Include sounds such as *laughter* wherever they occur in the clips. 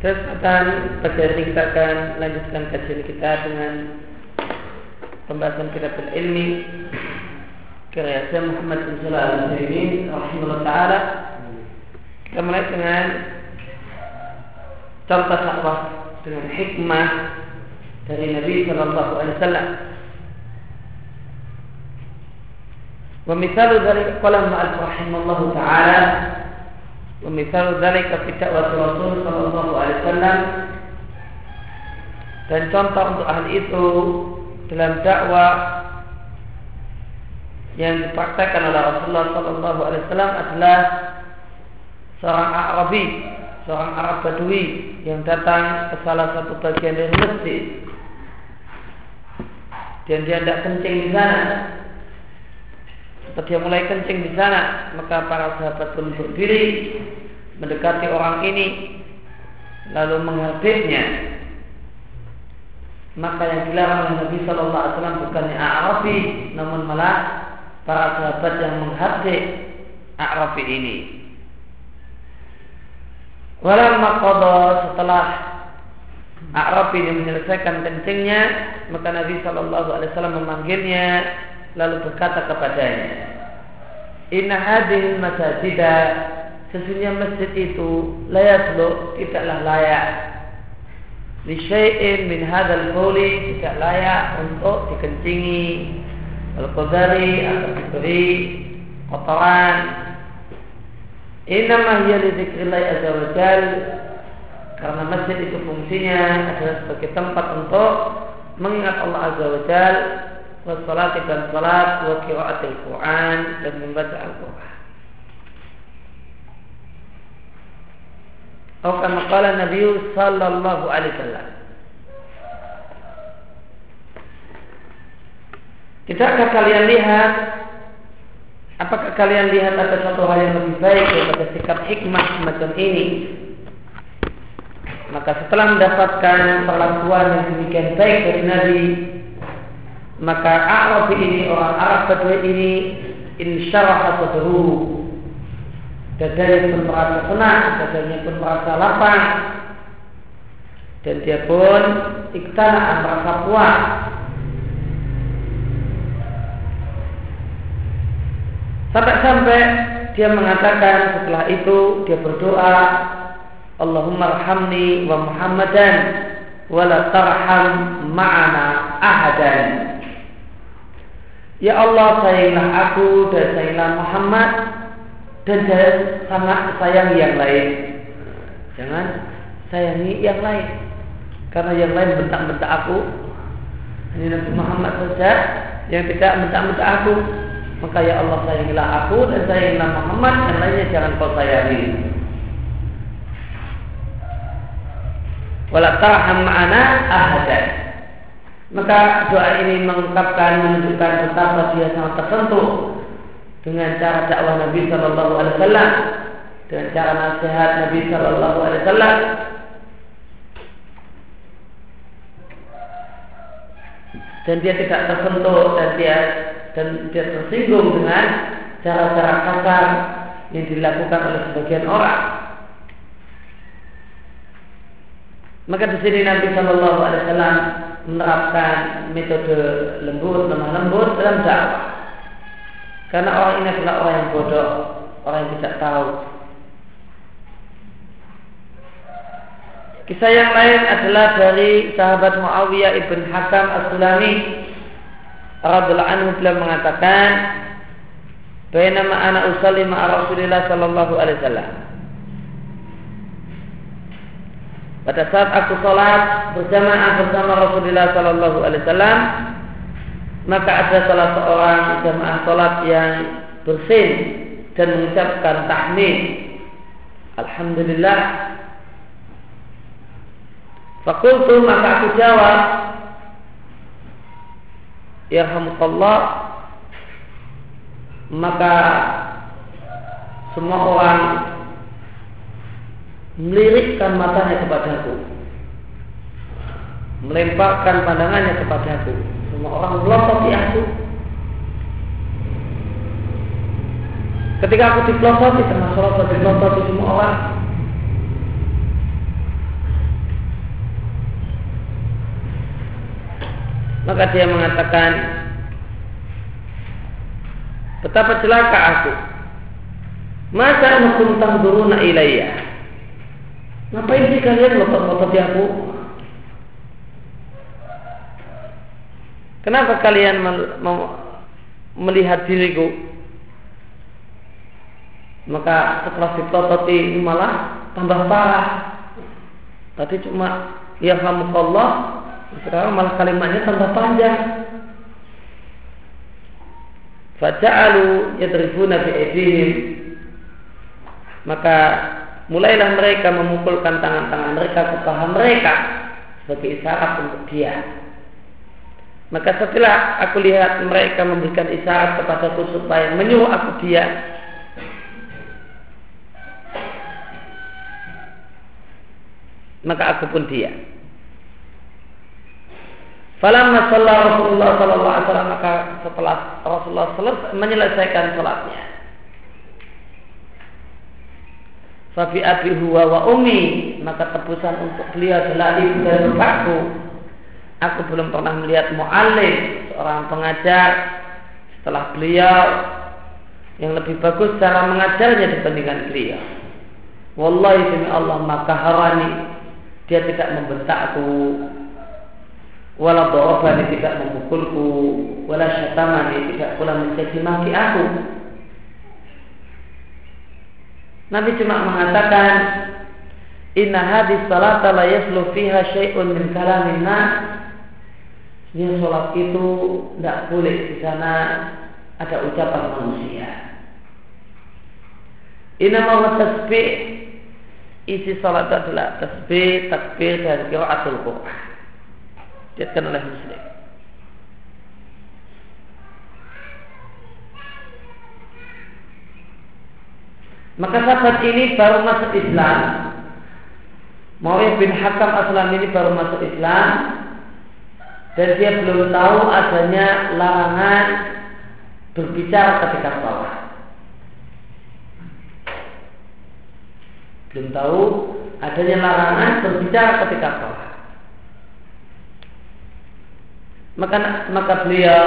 Kesempatan pada ini kita akan lanjutkan kajian kita dengan pembahasan kitab ilmi karya Syekh Muhammad bin Salah al-Utsaimin rahimahullah taala. Kita mulai dengan contoh dakwah dengan hikmah dari Nabi sallallahu alaihi wasallam. Wa mithalu dzalika qala ma'al rahimallahu taala ومثال ذلك في دعوة Rasul Sallallahu Alaihi Wasallam dan contoh untuk hal itu dalam dakwah yang dipraktekkan oleh Rasulullah Sallallahu Alaihi Wasallam adalah seorang Arabi, seorang Arab Badui yang datang ke salah satu bagian dari masjid dan dia tidak kencing di sana. Setelah dia mulai kencing di sana, maka para sahabat pun berdiri mendekati orang ini lalu menghadapnya. Maka yang dilarang oleh Nabi Shallallahu Alaihi Wasallam bukannya Arabi, namun malah para sahabat yang menghadap Arabi ini. Walamma qada setelah Arabi ini menyelesaikan kencingnya, maka Nabi Shallallahu Alaihi Wasallam memanggilnya lalu berkata kepadanya, Inna hadil masajidah sesungguhnya masjid itu layak lo tidaklah layak li min hadzal qawli tidak layak untuk dikencingi al-qadari atau diberi kotoran Innama hiya li dzikrillah azza wa jal karena masjid itu fungsinya adalah sebagai tempat untuk mengingat Allah azza wa jal dan salat wa qiraatil Quran dan membaca Al-Quran. Atau kama qala Nabi sallallahu alaihi wasallam. Tidakkah kalian lihat? Apakah kalian lihat ada satu hal yang lebih baik daripada sikap hikmah semacam ini? Maka setelah mendapatkan perlakuan yang demikian baik dari Nabi maka Arabi ini orang Arab Badui ini insyaallah sadruhu dadanya pun merasa senang dadanya pun merasa lapang. Dan dia pun iktanaan merasa puas sampai-sampai dia mengatakan setelah itu dia berdoa Allahumma arhamni wa Muhammadan wala tarham ma'ana ahadan Ya Allah sayangilah aku dan sayangilah Muhammad dan jangan sama sayang yang lain. Jangan sayangi yang lain. Karena yang lain bentak-bentak aku. Hanya Nabi Muhammad saja yang tidak bentak-bentak aku. Maka ya Allah sayangilah aku dan sayangilah Muhammad yang lainnya jangan kau sayangi. Wala tarham ahadan. Maka doa ini mengungkapkan menunjukkan betapa dia sangat tersentuh dengan cara dakwah Nabi Shallallahu Alaihi Wasallam, dengan cara nasihat Nabi Shallallahu Alaihi Wasallam. Dan dia tidak tersentuh dan dia dan dia tersinggung dengan cara-cara kasar yang dilakukan oleh sebagian orang. Maka di sini Nabi Shallallahu Alaihi Wasallam menerapkan metode lembut, lemah lembut dalam dakwah. Karena orang ini adalah orang yang bodoh, orang yang tidak tahu. Kisah yang lain adalah dari sahabat Muawiyah ibn Hakam as-Sulami radhiyallahu anhu beliau mengatakan Bainama ana usalli ma'a Rasulillah sallallahu alaihi wasallam Pada saat aku sholat berjamaah bersama Rasulullah Sallallahu Alaihi Wasallam, maka ada salah seorang jamaah sholat yang bersin dan mengucapkan tahmid. Alhamdulillah. Fakultu maka aku jawab, Ya maka semua orang melirikkan matanya kepadaku. Melemparkan pandangannya kepadaku. Semua orang melototi aku. Ketika aku dipelototi sholat dipelototi semua orang maka dia mengatakan betapa celaka aku. Masa hukum tangduruna ilayya? Ngapain sih kalian ngotot-ngotot aku kenapa kalian melihat diriku? Maka setelah ditototi malah tambah parah. Tadi cuma ya Allah sekarang malah kalimatnya tambah panjang. Faja'alu yadribuna fi aydihim maka mulailah mereka memukulkan tangan-tangan mereka ke paha mereka sebagai isyarat untuk dia. Maka setelah aku lihat mereka memberikan isyarat kepadaku supaya menyuruh aku dia, maka aku pun dia. Falamma shalla Rasulullah sallallahu alaihi wasallam maka setelah Rasulullah selesai menyelesaikan salatnya. Fafi abi huwa wa umi maka tebusan untuk beliau adalah ibu dan bapakku. Aku belum pernah melihat mu'alim seorang pengajar setelah beliau yang lebih bagus cara mengajarnya dibandingkan beliau. Wallahi demi Allah maka harani dia tidak membentakku wala darabani tidak memukulku. Wala syatamani tidak pula mencaci maki aku. Nabi cuma mengatakan Inna hadis salata la yaslu fiha syai'un min kalamin nas. Ya sholat itu tidak boleh di sana ada ucapan manusia. Inna wa tasbih. Isi salat adalah tasbih, takbir dan qiraatul Quran oleh Muslim. Maka sahabat ini baru masuk Islam. Muawiyah bin Hakam Aslam ini baru masuk Islam dan dia belum tahu adanya larangan berbicara ketika sholat. Belum tahu adanya larangan berbicara ketika sholat. Maka maka beliau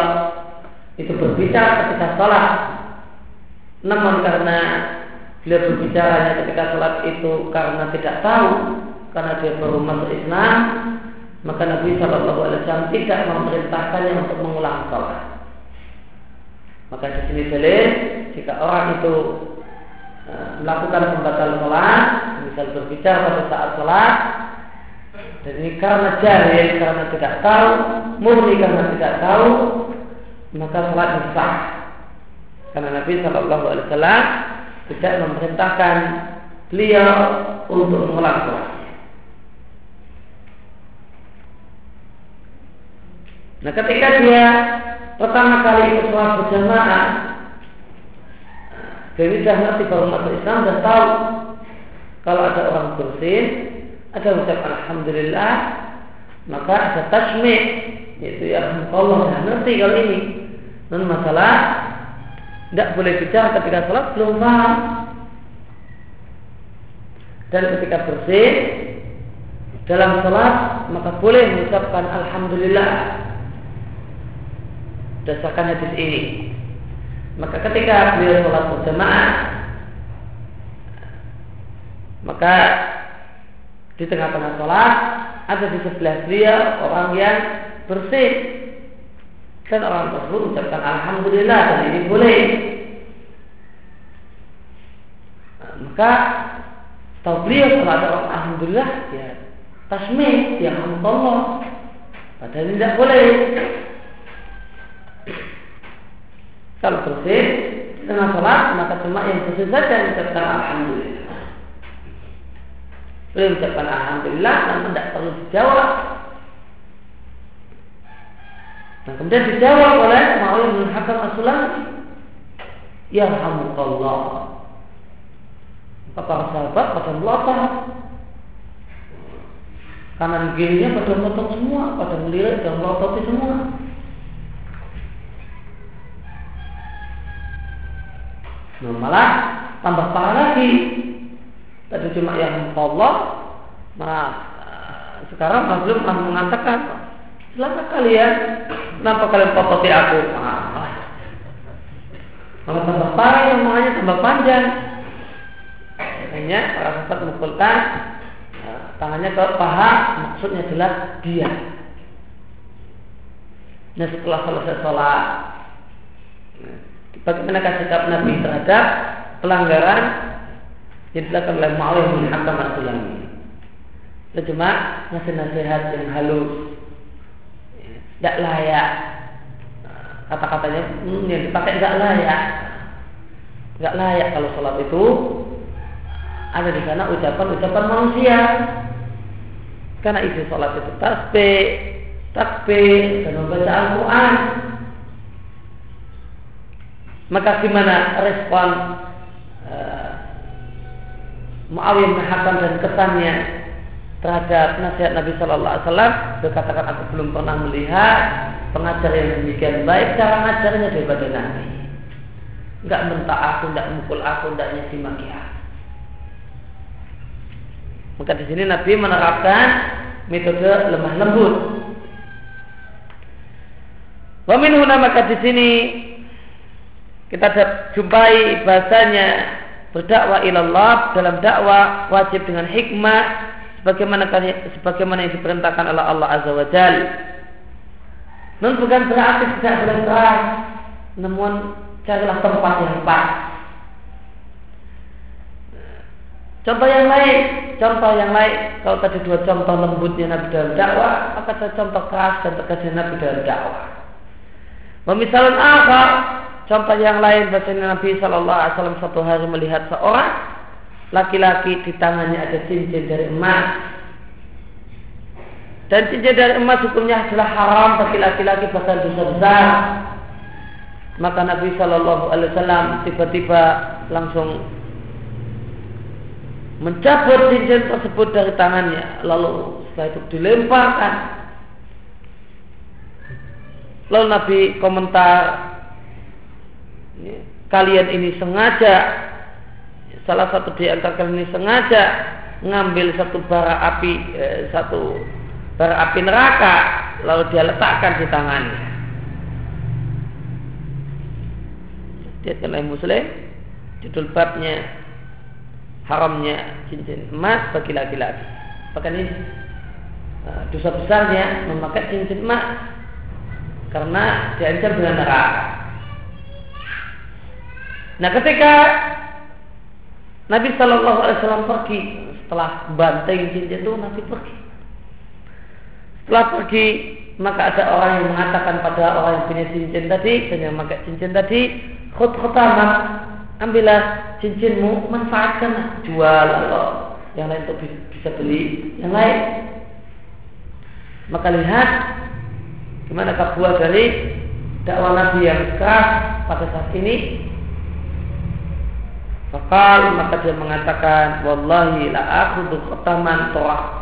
itu berbicara ketika sholat. Namun karena beliau berbicara ketika sholat itu karena tidak tahu karena dia baru masuk Islam maka Nabi Wasallam tidak memerintahkannya untuk mengulang sholat. Maka di sini dalil jika orang itu e, melakukan pembatal sholat misal berbicara pada saat sholat dan ini karena jahil, karena tidak tahu, murni karena tidak tahu, maka sholat sah. Karena Nabi Shallallahu Alaihi Wasallam tidak memerintahkan beliau untuk mengulang. Nah ketika dia pertama kali ikut sholat berjamaah, jadi sudah ngerti baru masuk Islam dan tahu kalau ada orang bersin ada ucap Alhamdulillah maka ada tasmi yaitu ya Allah dah ngerti kalau ini. Non masalah tidak boleh bicara ketika sholat belum paham. Dan ketika bersih dalam sholat maka boleh mengucapkan Alhamdulillah. Dasarkan hadis ini. Maka ketika beliau sholat berjamaah maka di tengah-tengah sholat ada di sebelah dia orang yang bersih. Dan orang tersebut mengucapkan alhamdulillah dan ini boleh. Nah, maka tahu beliau kalau ada orang alhamdulillah ya tasmih ya Allah padahal tidak boleh. Kalau bersih di tengah sholat maka cuma yang bersih saja mengucapkan alhamdulillah Beliau ucapkan Alhamdulillah namun tidak perlu dijawab. Nah kemudian dijawab oleh Ma'ul bin Hakam Asulami. yarhamukallah. Maka para sahabat pada melotot. Kanan kirinya pada melotot semua, pada melirik dan melototi semua. Nah, malah tambah parah lagi. Tadi cuma yang Allah, malah sekarang belum mengatakan silakan kalian kenapa kalian pototi aku? Kalau tambah parah yang makanya tambah panjang. Akhirnya para sahabat memukulkan ya, tangannya ke paha maksudnya jelas dia. Nah setelah selesai sholat Bagaimana sikap Nabi terhadap pelanggaran yang dilakukan oleh Muawiyah bin Hakam al-Sulami itu cuma ngasih nasihat yang halus. Tidak layak. Kata-katanya hmm, yang dipakai tidak layak. Nggak layak kalau sholat itu ada di sana ucapan-ucapan manusia. Karena isi sholat itu tasbih takbir dan membaca Al-Quran. Maka gimana respon Muawiyah bin dan kesannya terhadap nasihat Nabi Shallallahu Alaihi Wasallam berkatakan aku belum pernah melihat pengajar yang demikian baik cara ngajarnya daripada Nabi nggak mentak aku, nggak mukul aku, nggak nyaci maki aku. Maka di sini Nabi menerapkan metode lemah lembut. Wamin maka di sini kita jumpai bahasanya berdakwah ilallah dalam dakwah wajib dengan hikmah sebagaimana sebagaimana yang diperintahkan oleh Allah Azza wa Jal. Non bukan berarti tidak boleh keras, namun carilah tempat yang pas. Contoh yang lain, contoh yang lain, kalau tadi dua contoh lembutnya Nabi dalam dakwah, maka ada contoh keras dan tegasnya Nabi dalam dakwah. Memisalkan apa? Contoh yang lain bahasanya Nabi Shallallahu Alaihi Wasallam satu hari melihat seorang laki-laki di tangannya ada cincin dari emas. Dan cincin dari emas hukumnya adalah haram bagi laki-laki bahkan dosa besar. Maka Nabi Shallallahu Alaihi Wasallam tiba-tiba langsung mencabut cincin tersebut dari tangannya. Lalu setelah itu dilemparkan. Lalu Nabi komentar kalian ini sengaja salah satu di antara kalian ini sengaja mengambil satu bara api eh, satu bara api neraka lalu dia letakkan di tangannya. Dia oleh Muslim judul babnya haramnya cincin emas bagi laki-laki. Bahkan ini eh, dosa besarnya memakai cincin emas karena diancam dengan neraka. Nah ketika Nabi Shallallahu Alaihi Wasallam pergi setelah banteng cincin itu Nabi pergi. Setelah pergi maka ada orang yang mengatakan pada orang yang punya cincin tadi dan yang memakai cincin tadi khut khutamak ambillah cincinmu manfaatkan jual atau yang lain untuk bisa beli yang lain. Maka lihat gimana buah dari dakwah Nabi yang keras pada saat ini Fakal maka dia mengatakan Wallahi la akhudhu khataman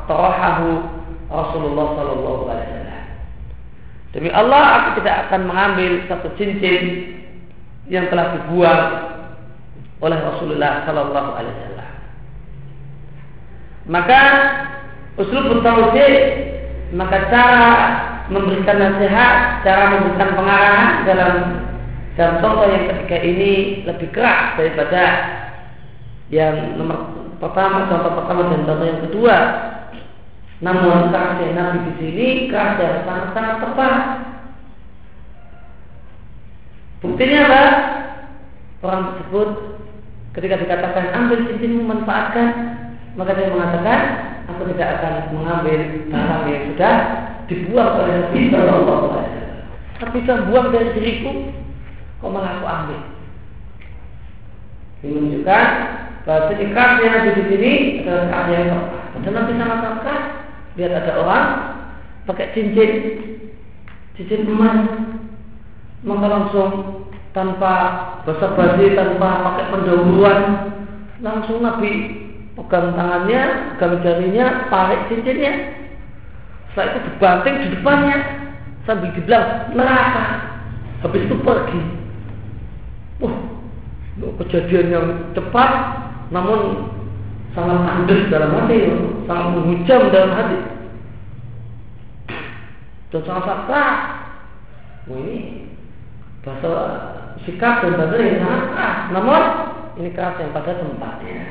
torahahu Rasulullah Sallallahu Alaihi Wasallam Demi Allah aku tidak akan mengambil satu cincin yang telah dibuang oleh Rasulullah Sallallahu Alaihi Wasallam. Maka usul tauhid maka cara memberikan nasihat, cara memberikan pengarahan dalam dalam contoh yang ketiga ini lebih keras daripada yang nomor pertama, contoh pertama dan contoh yang kedua. Namun kasih Nabi di sini kasih sangat-sangat tepat. Buktinya apa? Orang tersebut ketika dikatakan ambil cincinmu manfaatkan, maka dia mengatakan aku tidak akan mengambil barang yang sudah dibuang oleh Nabi Shallallahu. Tapi saya buang dari diriku, kok malah aku ambil? Ini menunjukkan bahwa ikrarnya Nabi di sini adalah keras yang. Dan nanti sama-sama keras. Lihat ada orang pakai cincin, cincin emas, maka langsung tanpa basa-basi, tanpa pakai pendahuluan, langsung Nabi pegang tangannya, pegang jarinya, tarik cincinnya. Setelah itu dibanting di depannya sambil dibilang neraka. Habis itu pergi. Wah, kejadian yang cepat, namun sangat tandus dalam hati, sangat menghujam dalam hati. Dan sangat sakit. Wah ini bahasa sikap dan bahasa yang sangat keras. Namun ini keras yang pada tempatnya.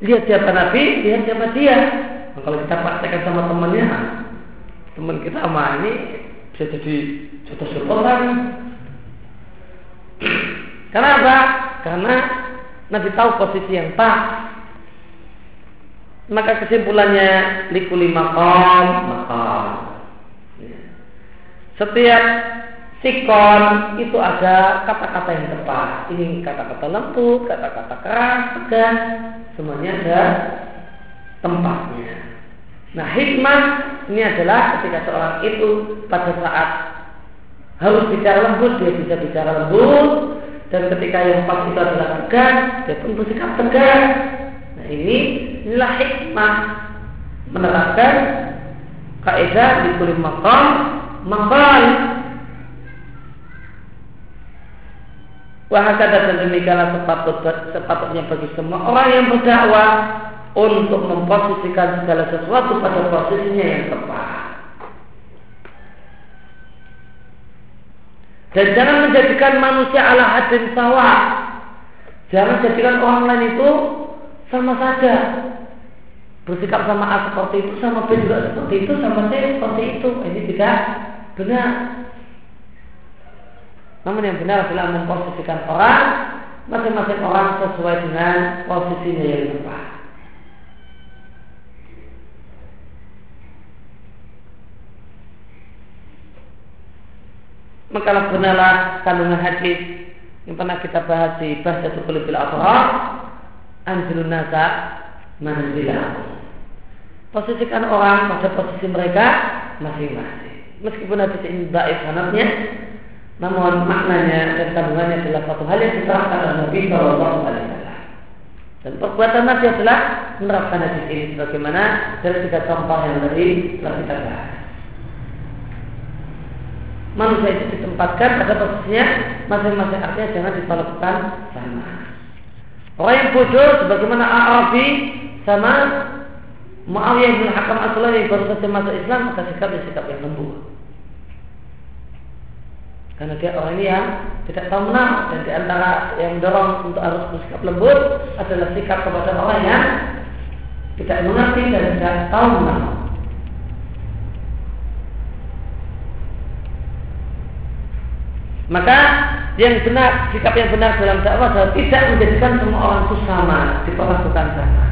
Lihat siapa Nabi, lihat siapa dia. Nah, kalau kita praktekkan sama temannya, teman kita sama ini bisa jadi spontan. Karena apa? Karena Nabi tahu posisi yang pas. Maka kesimpulannya likuli makom makom. Setiap sikon itu ada kata-kata yang tepat. Ini kata-kata lembut, kata-kata keras, tegas, semuanya ada tempatnya. Nah hikmah ini adalah ketika seorang itu pada saat harus bicara lembut dia bisa bicara lembut. Dan ketika yang pas itu adalah tegas dia pun bersikap tegas. Nah ini inilah hikmah menerapkan kaidah di kulit makam makal Wahakata dan demikianlah sepatut, sepatutnya bagi semua orang yang berdakwah untuk memposisikan segala sesuatu pada posisinya yang tepat. Dan jangan menjadikan manusia ala hadin sawa. Jangan jadikan orang lain itu sama saja bersikap sama A seperti itu, sama B juga seperti itu, sama C seperti itu. Ini tidak benar. Namun yang benar adalah memposisikan orang masing-masing orang sesuai dengan posisinya yang tepat. Maka benarlah kandungan hadis yang pernah kita bahas di bahasa Tukul bil Anjilun nasa manzilah. Posisikan orang pada posisi mereka masing-masing. Meskipun hadis ini baik sanatnya, namun maknanya dan kandungannya adalah satu hal yang diterapkan oleh Nabi Shallallahu Alaihi. Dan perbuatan Nabi adalah menerapkan hadis ini sebagaimana dari tiga contoh yang tadi telah kita bahas. Manusia itu ditempatkan pada posisinya masing-masing artinya jangan diperlakukan sama. Orang yang bodoh sebagaimana Arabi sama Muawiyah bin Hakam Aslam yang baru saja masuk Islam maka sikapnya sikap yang lembut. Karena dia orang ini yang tidak tahu menang dan di antara yang mendorong untuk harus bersikap lembut adalah sikap kepada orang yang tidak mengerti dan tidak tahu menang. Maka yang benar, sikap yang benar dalam dakwah adalah tidak menjadikan semua orang itu sama, diperlakukan sama.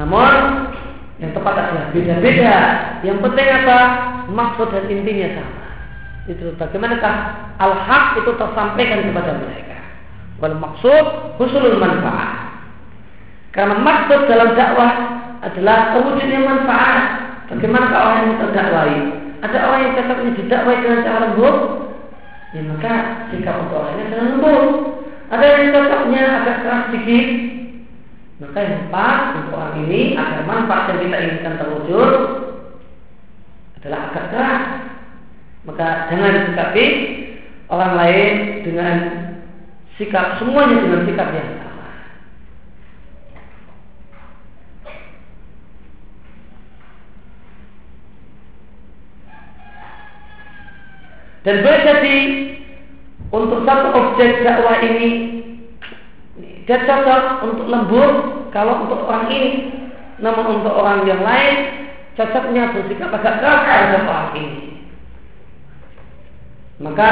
Namun yang tepat adalah beda-beda. Yang penting apa? Maksud dan intinya sama. Itu bagaimanakah al-haq itu tersampaikan kepada mereka. Wal maksud husulul manfaat. Karena maksud dalam dakwah adalah terwujudnya manfaat. Bagaimana orang yang terdakwai? Ada orang yang cocoknya didakwai dengan cara lembut, ya maka sikap untuk orang ini adalah lembut. Ada yang cocoknya agak keras sedikit, maka yang pas untuk orang ini agar manfaat yang kita inginkan terwujud adalah agak keras. Maka jangan disikapi orang lain dengan sikap semuanya dengan sikap yang sama. Dan boleh jadi untuk satu objek dakwah ini dia cocok untuk lembut kalau untuk orang ini. Namun untuk orang yang lain cocoknya bersikap agak keras terhadap orang ini. Maka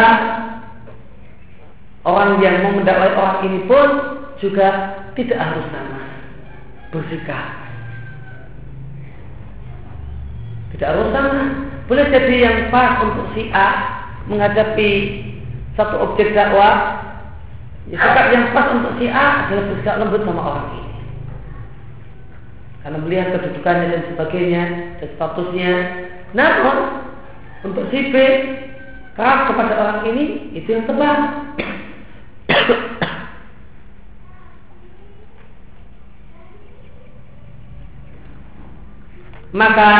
orang yang mau mendakwai orang ini pun juga tidak harus sama bersikap. Tidak harus sama. Boleh jadi yang pas untuk si A menghadapi satu objek dakwah Ya, sikap yang pas untuk si A adalah bersikap lembut sama orang ini. karena melihat kedudukannya dan sebagainya dan statusnya. Namun untuk si B keras kepada orang ini itu yang tepat. *coughs* Maka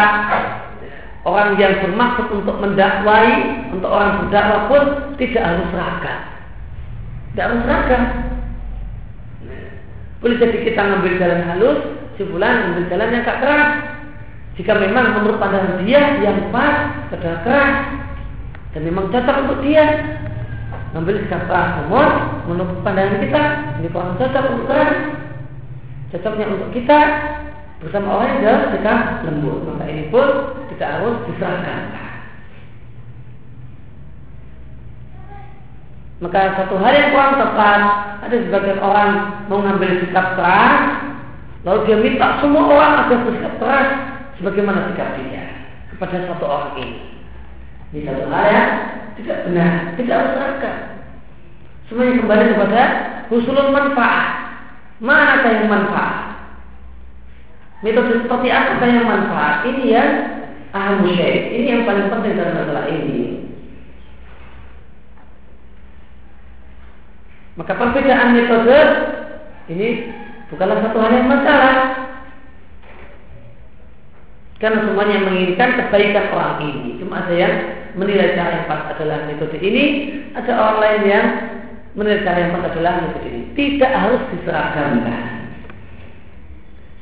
orang yang bermaksud untuk mendakwai untuk orang berdakwah pun tidak harus seragam. Tidak harus seragam. Boleh jadi kita ngambil jalan halus, si bulan ngambil jalan yang gak keras. Jika memang menurut pandangan dia yang pas, pada keras, dan memang cocok untuk dia, ngambil sikap keras. Namun menurut pandangan kita, ini kurang cocok untuk keras. Cocoknya untuk kita bersama orang yang dalam sikap lembut. Maka ini pun tidak harus diserahkan. Maka satu hal yang kurang tepat ada sebagian orang mau ngambil sikap keras, lalu dia minta semua orang agar bersikap keras sebagaimana sikap dia kepada satu orang ini. Ini satu hal tidak benar, tidak harus seragam. Semuanya kembali kepada husulun manfaat. Mana yang manfaat? Metode seperti apa yang manfaat? Ini yang aham Ini yang paling penting dalam masalah ini. Maka perbedaan metode ini bukanlah satu hal yang masalah. Karena semuanya menginginkan kebaikan orang ini. Cuma ada yang menilai cara yang pas adalah metode ini, ada orang lain yang menilai cara yang pas adalah metode ini. Tidak harus diseragamkan.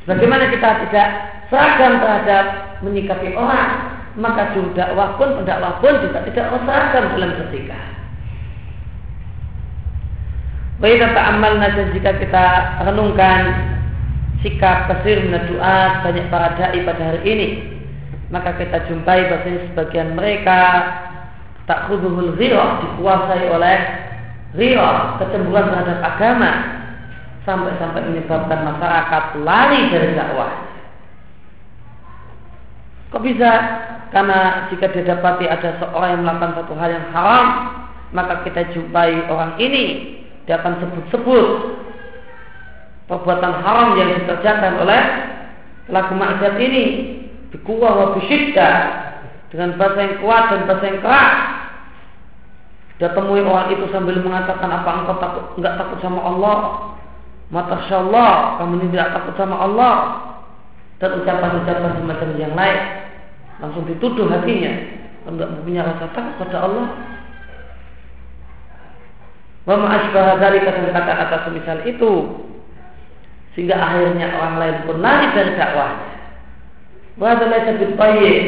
Bagaimana kita tidak seragam terhadap menyikapi orang, maka juru dakwah pun pendakwah pun juga tidak seragam dalam bersikap. Baik amal dan jika kita renungkan sikap kasir doa banyak para dai pada hari ini, maka kita jumpai bahasanya sebagian mereka tak khuduhul ghirah dikuasai oleh ghirah kecemburuan terhadap agama sampai-sampai menyebabkan masyarakat lari dari dakwah. Kok bisa? Karena jika didapati ada seorang yang melakukan satu hal yang haram, maka kita jumpai orang ini dia akan sebut-sebut perbuatan haram yang dikerjakan oleh pelaku maksiat ini bikuwah wa bisyiddah dengan bahasa yang kuat dan bahasa yang keras dia temui orang itu sambil mengatakan apa engkau takut enggak takut sama Allah mata Allah kamu ini tidak takut sama Allah dan ucapan-ucapan semacam yang lain langsung dituduh hatinya tidak punya rasa takut pada Allah Wa ma'asbah dari kata-kata semisal itu sehingga akhirnya orang lain pun lari dari dakwahnya. Wa adalah baik.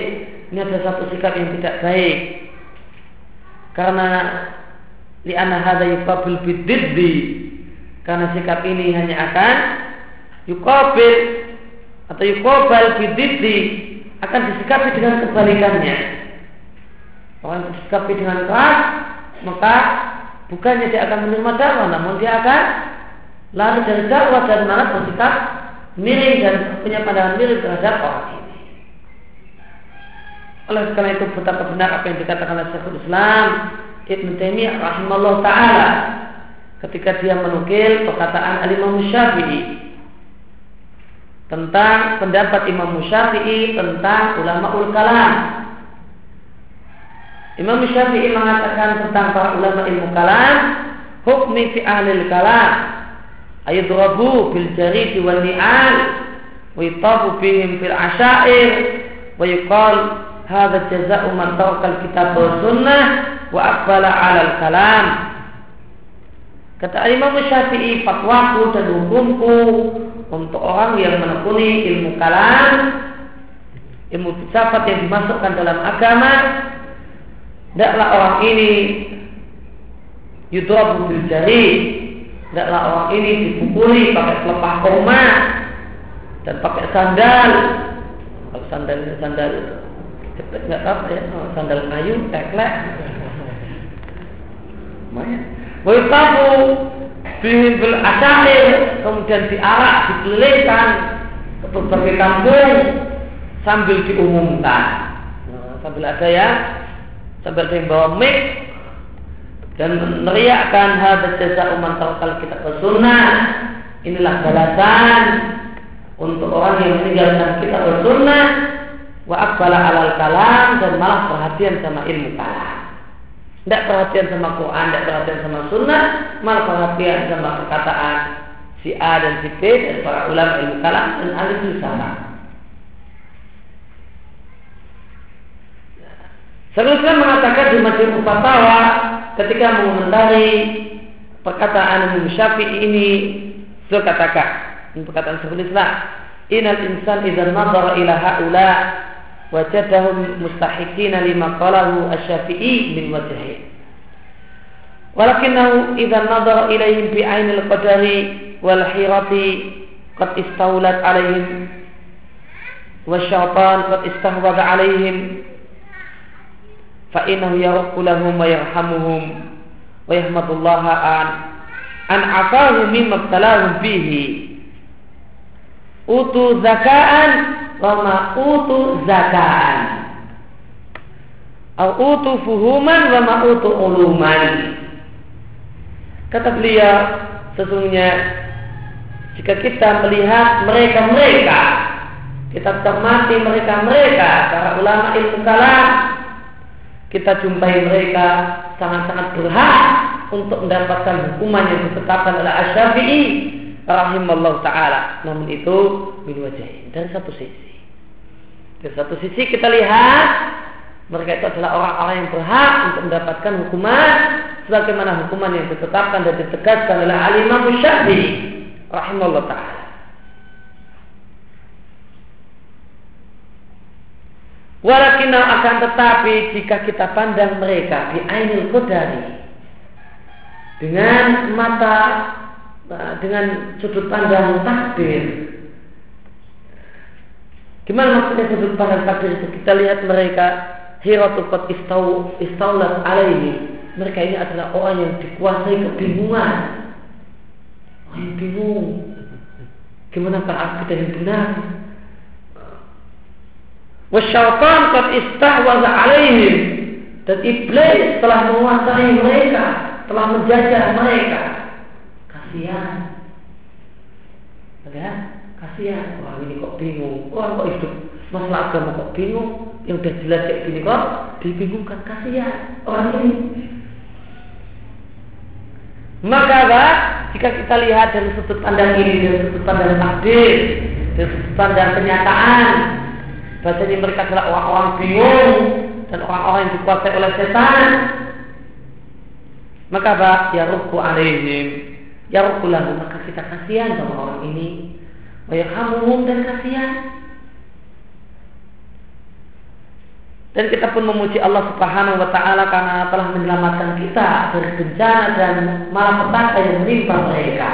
Ini ada satu sikap yang tidak baik. Karena li anna hadza yuqabil bididdi. Karena sikap ini hanya akan yuqabil atau yuqabal bididdi akan disikapi dengan kebalikannya. Orang disikapi dengan keras maka Bukannya dia akan menerima dakwah, namun dia akan lari dari dakwah dan malah bersikap miring dan punya pandangan miring terhadap orang ini. Oleh karena itu betapa benar apa yang dikatakan oleh Syekhul Islam Ibn Taimiyah rahimahullah taala ketika dia menukil perkataan Imam Syafi'i tentang pendapat Imam Syafi'i tentang ulama ul kalam. Imam Syafi'i mengatakan tentang para ulama ilmu kalam, hukmi fi ahli kalam ayudrabu bil jarid wal ni'al wa bihim fil asyair wa yuqal hadha jaza'u man taraka al wa sunnah wa aqbala 'ala al kalam Kata Imam Syafi'i fatwaku dan hukumku untuk orang yang menekuni ilmu kalam ilmu filsafat yang dimasukkan dalam agama Tidaklah orang ini yudrabu bil jari. Tidaklah orang ini dipukuli pakai pelepah koma dan pakai sandal. Kalau sandal sandal cepet nggak apa ya, oh, sandal kayu, teklek. Maya. Waitabu bil bil asair kemudian diarak, dikelilingkan ke berbagai kampung sambil diumumkan. Nah, sambil ada ya sambil ada yang bawa mic dan meneriakkan hadis jasa umat tawakal kita ke sunnah inilah balasan untuk orang yang meninggalkan kita sunnah wa akbala alal kalam dan malah perhatian sama ilmu kalam. Tidak perhatian sama Quran, tidak perhatian sama sunnah, malah perhatian sama perkataan si A dan si B dan para ulama ilmu kalam dan ahli filsafat. Selanjutnya mengatakan di Majmu Fatawa ketika mengomentari perkataan Imam Syafi'i ini, beliau katakan, ini perkataan Islam, Inal insan idza nadhara ila haula wajadahum mustahiqina lima qalahu asy-Syafi'i min wajhi. Walakinahu idza nadhara ilaihim bi ainil qadari wal hirati qad istawlat alaihim wasyaitan qad istahwadha alaihim fa innahu yarqu lahum wa yarhamuhum wa yahmadullaha an an utu zakaan wa utu zakaan. Au utu fuhuman wa utu uluman. Kata beliau sesungguhnya jika kita melihat mereka-mereka kita cermati mereka-mereka para ulama ilmu kalam kita jumpai mereka sangat-sangat berhak untuk mendapatkan hukuman yang ditetapkan oleh Asy-Syafi'i rahimallahu taala. Namun itu min wajah dari satu sisi. Dari satu sisi kita lihat mereka itu adalah orang-orang yang berhak untuk mendapatkan hukuman sebagaimana hukuman yang ditetapkan dan ditegaskan oleh Al-Imam Syafi'i rahimallahu taala. Walakinau akan tetapi jika kita pandang mereka di ainil kodari dengan mata dengan sudut pandang takdir. Gimana maksudnya sudut pandang takdir itu? Kita lihat mereka hiratu qad istau istaulat alaihi. Mereka ini adalah orang yang dikuasai kebingungan. Orang yang bingung. Gimana kita yang benar? Wasyaitan qad istahwaza alaihim dan iblis telah menguasai mereka, telah menjajah mereka. Kasihan. Ya, kasihan. Orang ini kok bingung. Orang kok hidup masalah agama kok bingung. Yang udah jelas kayak gini kok dibingungkan. Kasihan orang ini. Maka apa? Jika kita lihat dari sudut pandang ini, dari sudut pandang takdir, dari sudut pandang kenyataan, Bahasanya mereka adalah orang-orang bingung dan orang-orang yang dikuasai oleh setan. Maka apa? Ya ruku alaihim. Ya ruku lahu. Maka kita kasihan sama orang ini. Wa yarhamuhum dan kasihan. Dan kita pun memuji Allah Subhanahu wa taala karena telah menyelamatkan kita dari bencana dan malapetaka yang menimpa mereka.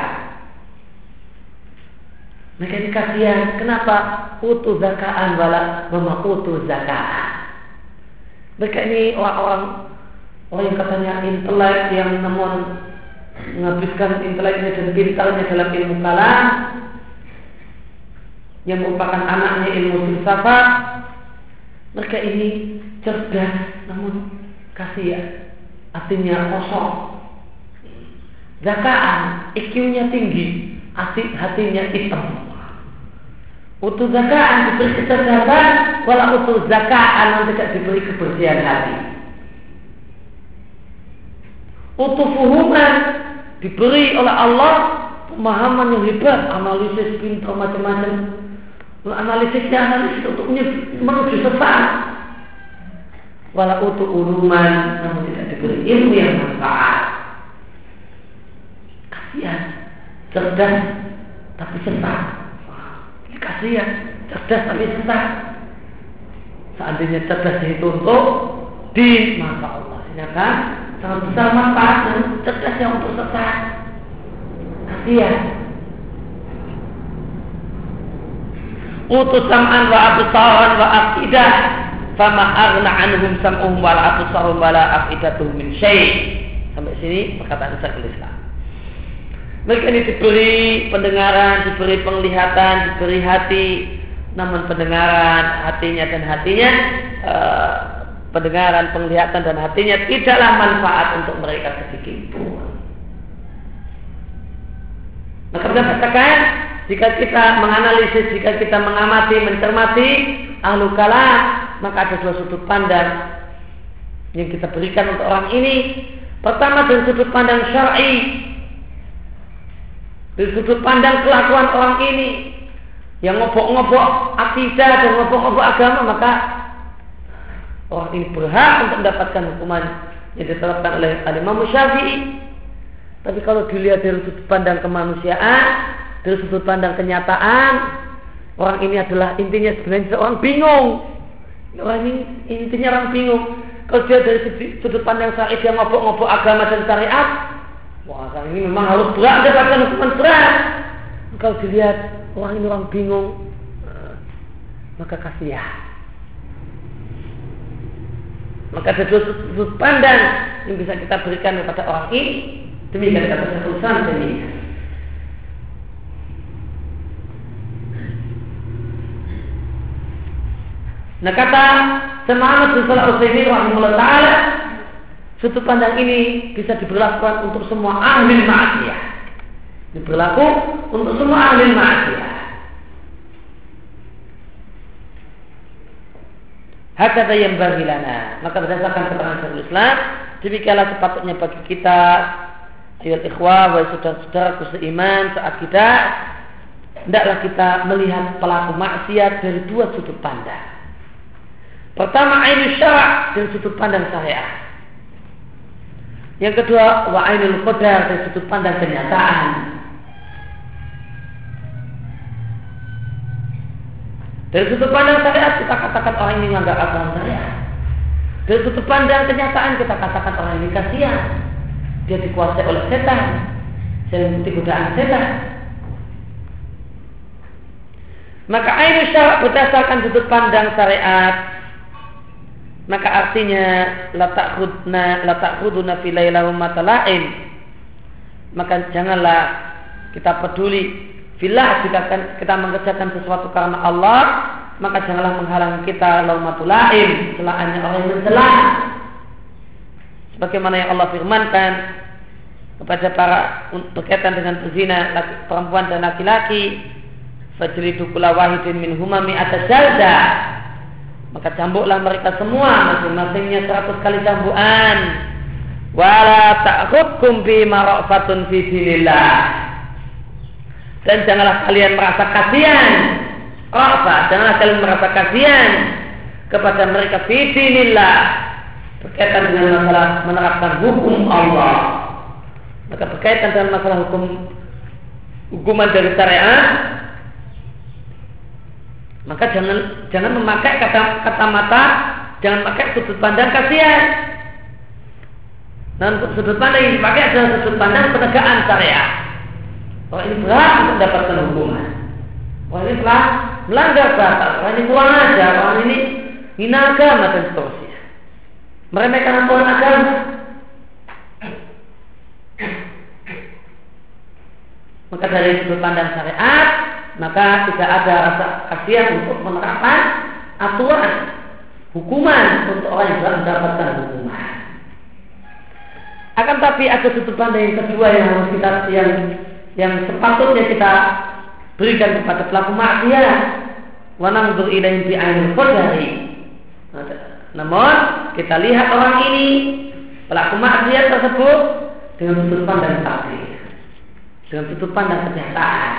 Mereka ini kasihan. Kenapa? Utu zakaan wala mama utu zakaan. Mereka ini orang-orang orang yang katanya intelek yang namun menghabiskan inteleknya dan pintarnya dalam ilmu kalam yang merupakan anaknya ilmu filsafat mereka ini cerdas namun kasihan artinya kosong zakaan IQ-nya tinggi hatinya hitam Utuh zakaan diberi kecerdasan, walau utuh zakaan tidak diberi kebersihan hati. Utuh fuhuman diberi oleh Allah pemahaman yang hebat, analisis pintar macam-macam. Analisisnya analisis untuk menuju sesat. Walau utuh uluman namun tidak diberi ilmu yang manfaat. Kasihan, cerdas tapi sesat kasihan cerdas tapi sesat seandainya cerdas itu untuk di masa Allah ya kan sangat besar manfaat dan cerdas yang untuk sesat kasihan utus sam'an wa absaran wa aqidah fama aghna anhum sam'uhum wal absarum wala aqidatuhum min syai' sampai sini perkataan Syekhul Islam. Mereka ini diberi pendengaran, diberi penglihatan, diberi hati, namun pendengaran, hatinya dan hatinya, e, pendengaran, penglihatan dan hatinya tidaklah manfaat untuk mereka sedikit pun. Maka kita katakan jika kita menganalisis, jika kita mengamati, mencermati ahlu kalam, maka ada dua sudut pandang yang kita berikan untuk orang ini. Pertama dari sudut pandang syar'i, dari sudut pandang kelakuan orang ini yang ngobok-ngobok akidah dan ngobok-ngobok agama, maka orang ini berhak untuk mendapatkan hukuman yang ditetapkan oleh Imam Syafi'i. Tapi kalau dilihat dari sudut pandang kemanusiaan, dari sudut pandang kenyataan, orang ini adalah intinya sebenarnya seorang bingung. Orang ini intinya orang bingung. Kalau dia dari sudut pandang syariat yang ngobok-ngobok agama dan syariat, wah orang ini memang harus berat mendapatkan hukuman berat. Kalau dilihat orang ini orang bingung, eh, maka kasihan. Maka ada dua sudut pandang yang bisa kita berikan kepada orang ini Demikian kata Syekhul Taimiyah. Nah kata Semangat bin Salah Utsaimin rahimahullah taala sudut pandang ini bisa diberlakukan untuk semua ahli maksiat. Diberlaku untuk semua ahli maksiat. Hakata yang bagilana. Maka berdasarkan keterangan Syekhul Islam, demikianlah sepatutnya bagi kita ayat ikhwah wa saudara-saudaraku seiman seakidah hendaklah kita melihat pelaku maksiat dari dua sudut pandang. Pertama ainul syara' dari sudut pandang syariat. Yang kedua wa ainul qadar dari sudut pandang kenyataan. Dari sudut pandang syariat kita katakan orang ini menganggap agama syariat. Dari sudut pandang kenyataan kita katakan orang ini kasihan. Dia dikuasai oleh setan. Mengikuti godaan setan. Maka ainu syarak berdasarkan sudut pandang syariat maka artinya latak hudna latak huduna filailahu matalain. Maka janganlah kita peduli Filah jika kita mengerjakan sesuatu karena Allah maka janganlah menghalangi kita laumatulaim celahannya orang yang mencela sebagaimana yang Allah firmankan kepada para berkaitan dengan laki, perempuan dan laki-laki fajridu kula wahidin min humami atas jalda. Maka cambuklah mereka semua masing-masingnya seratus kali cambukan. Wala ta'khudkum bi marafatun fi dinillah dan janganlah kalian merasa kasihan. Apa? Janganlah kalian merasa kasihan kepada mereka fi dinillah. Berkaitan dengan masalah menerapkan hukum Allah. Maka berkaitan dengan masalah hukum hukuman dari syariat maka jangan jangan memakai kata kata mata jangan pakai sudut pandang kasihan. Dan sudut pandang yang dipakai adalah sudut pandang penegakan syariat orang ini berat untuk mendapatkan hukuman orang ini telah melanggar batas orang ini kurang ajar orang ini hina agama dan seterusnya meremehkan aturan agama. Maka dari sudut pandang syariat, maka tidak ada rasa kasihan untuk menerapkan aturan hukuman untuk orang yang telah mendapatkan hukuman. Akan tapi ada sudut pandang yang kedua yang harus kita yang yang sepatutnya kita berikan kepada pelaku maksiat. Wanang ilaih bi ainul qadari. Namun kita lihat orang ini pelaku maksiat tersebut dengan sudut pandang takdir, dengan sudut pandang kenyataan.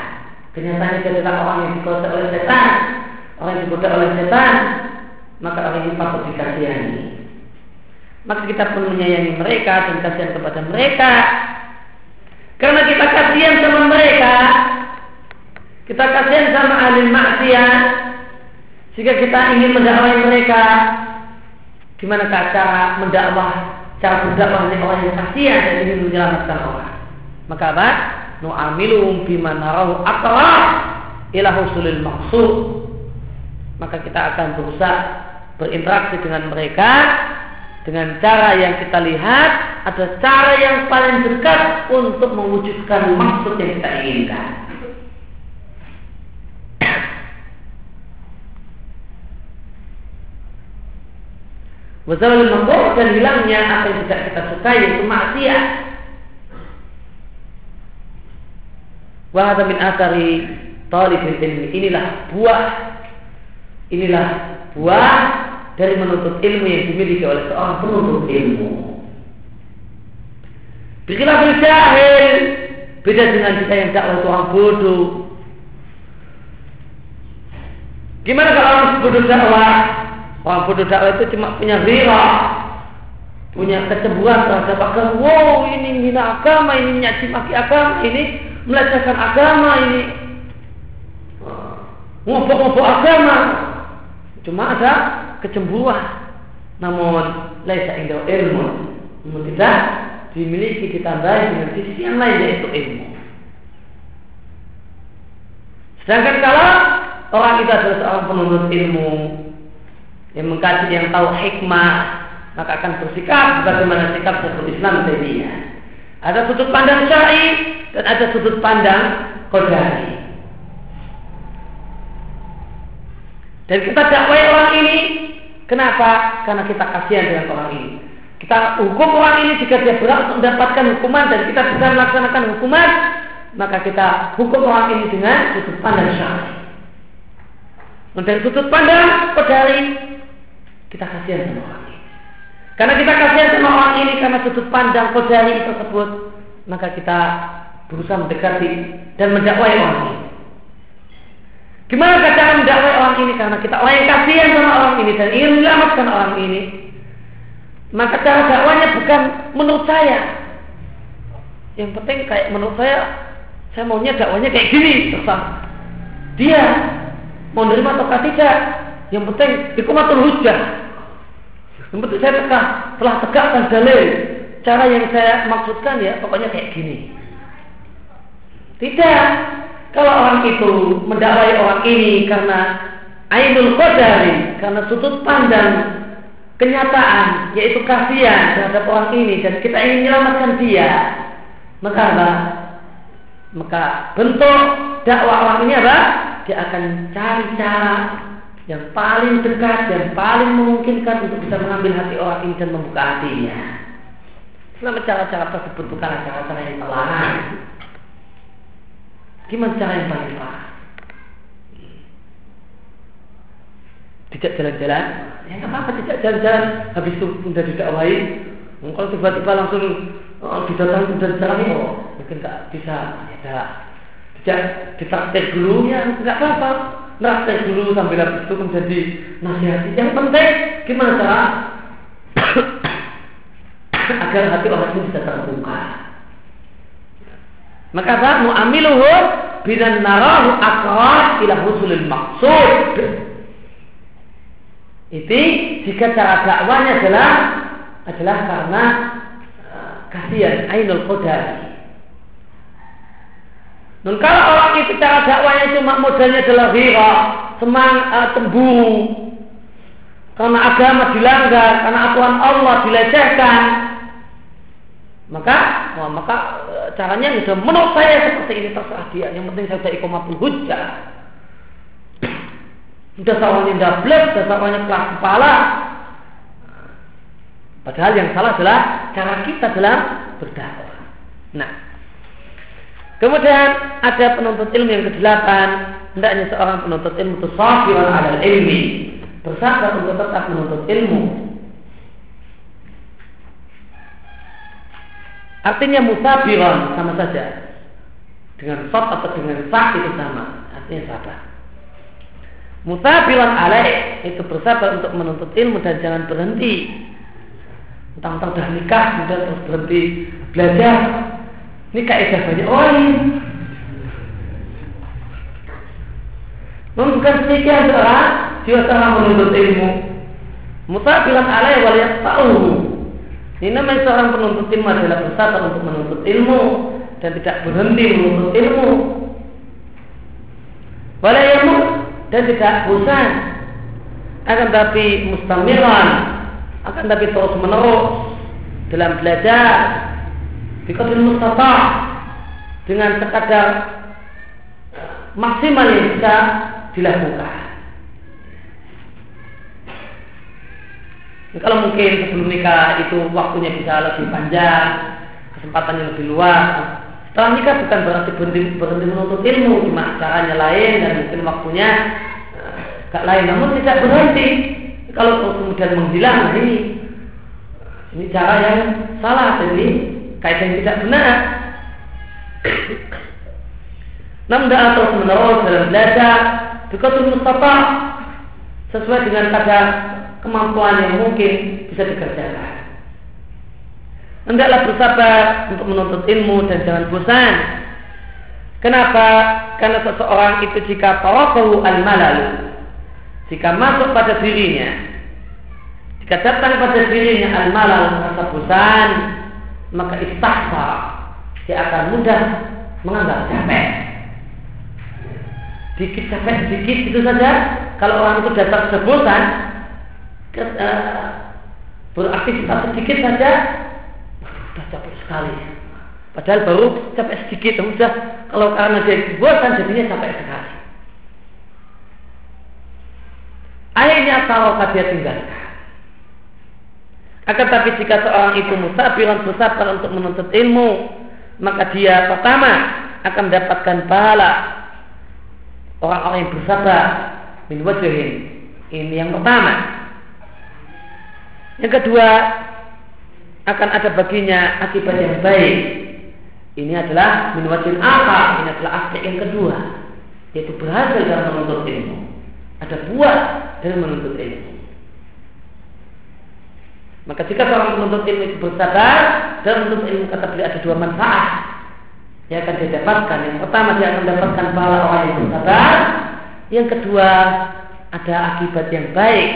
Kenyataannya dia adalah orang yang dikuasai oleh setan, orang yang digoda oleh setan, maka orang ini patut dikasihani. Maka kita pun menyayangi mereka dan kasihan kepada mereka. Kita kasihan sama ahli maksiat, jika kita ingin mendakwai mereka, Gimana cara mendakwah, cara berdakwah oleh orang yang kasihan dan ingin menyelamatkan orang. Maka apa? Nu'amilum bima narahu akra ila husulil maksud. Maka kita akan berusaha berinteraksi dengan mereka dengan cara yang kita lihat ada cara yang paling dekat untuk mewujudkan maksud yang kita inginkan. Wazalul makruh dan hilangnya apa yang tidak kita sukai yaitu maksiat. Wahada min asari talibul ilmi. Inilah buah inilah buah dari menuntut ilmu yang dimiliki oleh seorang penuntut ilmu. Bikilah jahil beda dengan kita yang dakwah orang bodoh. Gimana kalau orang bodoh dakwah? Orang bodoh dakwah itu cuma punya rira, punya kecemburuan terhadap agama. Wow, ini hina agama, ini nyaci maki agama, ini melecehkan agama, ini ngobok-ngobok agama. Cuma ada kecemburuan. Namun laisa indah ilmu. Namun tidak dimiliki ditambahi dengan sisi yang lain yaitu ilmu. Sedangkan kalau orang itu adalah seorang penuntut ilmu yang mengkaji yang tahu hikmah maka akan bersikap bagaimana sikap Syekhul Islam Taimiyah. Ada sudut pandang syar'i dan ada sudut pandang qadari. Dan kita dakwai orang ini kenapa? Karena kita kasihan dengan orang ini. Kita hukum orang ini jika dia berat untuk mendapatkan hukuman dan kita bisa melaksanakan hukuman, maka kita hukum orang ini dengan sudut pandang syar'i. Dan sudut pandang kodari, kita kasihan sama orang ini. Karena kita kasihan sama orang ini karena sudut pandang kodari tersebut, maka kita berusaha mendekati dan mendakwai orang ini. Gimana cara mendakwai orang ini? Karena kita orang yang kasihan sama orang ini dan ingin menyelamatkan orang ini. Maka cara dakwanya bukan menurut saya. Yang penting kayak menurut saya, saya maunya dakwanya kayak gini, terserah. Dia mau nerima atau tidak. Yang penting ikumatul hujah. Yang penting saya tegak, telah tegakkan dalil. Cara yang saya maksudkan ya pokoknya kayak gini. Tidak. Kalau orang itu mendakwai orang ini karena ainul qadari, karena sudut pandang kenyataan yaitu kasihan terhadap orang ini dan kita ingin menyelamatkan dia maka apa? maka bentuk dakwah orang ini apa? dia akan cari cara yang paling dekat dan paling memungkinkan untuk bisa mengambil hati orang ini dan membuka hatinya. Selama cara-cara tersebut bukan cara-cara yang terlarang. Gimana cara yang paling parah tidak jalan-jalan? Ya nggak apa-apa tidak jalan-jalan. Habis itu sudah didakwai kalau tiba-tiba langsung oh, didatangi sudah jalan oh mungkin nggak bisa ya tidak ditraktir dulu. Ya nggak apa-apa Nraktir dulu sambil habis itu menjadi nasihat yang penting gimana cara *coughs* agar hati orang itu bisa terbuka. Maka apa mu'amiluhu bidan narahu akrat ila husulil maksud itu jika cara dakwanya adalah adalah karena uh, kasihan ainul qadar. Dan kalau orang itu cara dakwanya cuma modalnya adalah hira, semang uh, cemburu, karena agama dilanggar, karena aturan Allah dilecehkan, maka wah, maka uh, caranya sudah menurut saya seperti ini terserah dia. Yang penting saya sudah ikomah hujjah. Dasarnya dablek, dasarnya kelas kepala. Padahal yang salah adalah cara kita dalam berdakwah. Nah, kemudian ada penuntut ilmu yang kedelapan. Hendaknya seorang penuntut ilmu itu safiran ada ilmi. Bersabar untuk tetap menuntut ilmu. Artinya musabiran sama saja. Dengan sot atau dengan sak itu sama. Artinya sabar. Musabilan alaih itu bersabar untuk menuntut ilmu dan jangan berhenti. Tentang-tentang nikah kemudian terus berhenti belajar. Nikah itu banyak orang. Namun bukan demikian seorang dia seorang menuntut ilmu. Musabilan alaih waliyat tahu. Ini namanya seorang penuntut ilmu adalah bersabar untuk menuntut ilmu dan tidak berhenti menuntut ilmu. Walayat dan tidak bosan akan tapi mustamiran akan tapi terus menerus dalam belajar Bikadil Mustafa dengan sekadar maksimal yang bisa dilakukan. Nah, kalau mungkin sebelum nikah itu waktunya bisa lebih panjang, kesempatannya lebih luas, setelah nikah bukan berarti berhenti, berhenti menuntut ilmu, cuma caranya lain dan mungkin waktunya uh, gak lain, namun tidak berhenti. Kalau kemudian menghilang, ini ini cara yang salah, jadi kaitan tidak benar. Namun terus menerus dalam belajar, Bikatul Mustafa sesuai dengan kadar kemampuan yang mungkin bisa dikerjakan. Hendaklah bersabar untuk menuntut ilmu dan jangan bosan. Kenapa? Karena seseorang itu jika tawafahu al-malalu jika masuk pada dirinya jika datang pada dirinya al-malal rasa bosan maka istahsa dia akan mudah menganggap capek. Dikit capek sedikit itu saja. Kalau orang itu datang sebosan uh, beraktivitas sedikit saja sudah capek sekali. Padahal baru capek sedikit sudah kalau karena dia bosan jadinya capek sekali. Akhirnya kalau dia tinggalkan akan tapi jika seorang itu musabiran bersabar untuk menuntut ilmu maka dia pertama akan mendapatkan pahala orang-orang yang bersabar min wajhin. Ini yang pertama. Yang kedua, akan ada baginya akibat yang baik. Ini adalah min wajhin apa? Ini adalah aspek yang kedua, yaitu berhasil dalam menuntut ilmu. Ada buah dalam menuntut ilmu. Maka jika seorang menuntut ilmu itu bersabar dalam menuntut ilmu kata beliau ada dua manfaat yang akan dia dapatkan. Yang pertama dia akan mendapatkan pahala orang yang bersabar. Yang kedua ada akibat yang baik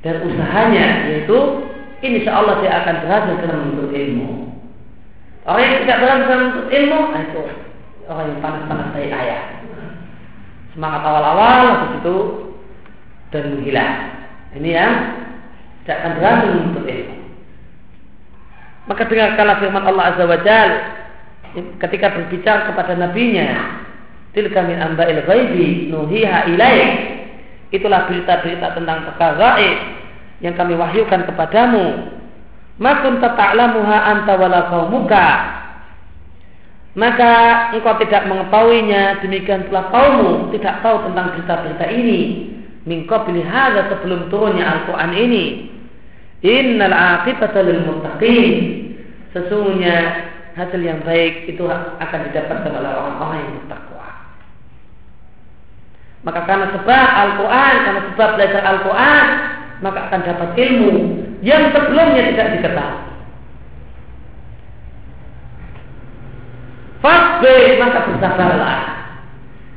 dan usahanya yaitu insya Allah dia akan berhasil dalam menuntut ilmu. Orang yang tidak berhasil dalam menuntut ilmu nah itu orang yang panas-panas dari ayah. Semangat awal-awal habis itu dan menghilang. Ini yang tidak akan berhasil menuntut ilmu. Maka dengarkanlah firman Allah Azza wa Jal ketika berbicara kepada nabinya tilka min amba'il ghaibi nuhiha ilaih itulah berita-berita tentang perkara gaib yang kami wahyukan kepadamu. Makun tata'lamuha anta wala qaumuka. Maka engkau tidak mengetahuinya demikian pula kaummu tidak tahu tentang berita-berita ini. Mingkau pilih sebelum turunnya Al-Quran ini innal aqibata lil muttaqin sesungguhnya hasil yang baik itu akan didapatkan oleh orang-orang yang bertakwa. Maka karena sebab Al-Quran, karena sebab belajar Al-Quran, maka akan dapat ilmu yang sebelumnya tidak diketahui. Fasbih maka bersabarlah.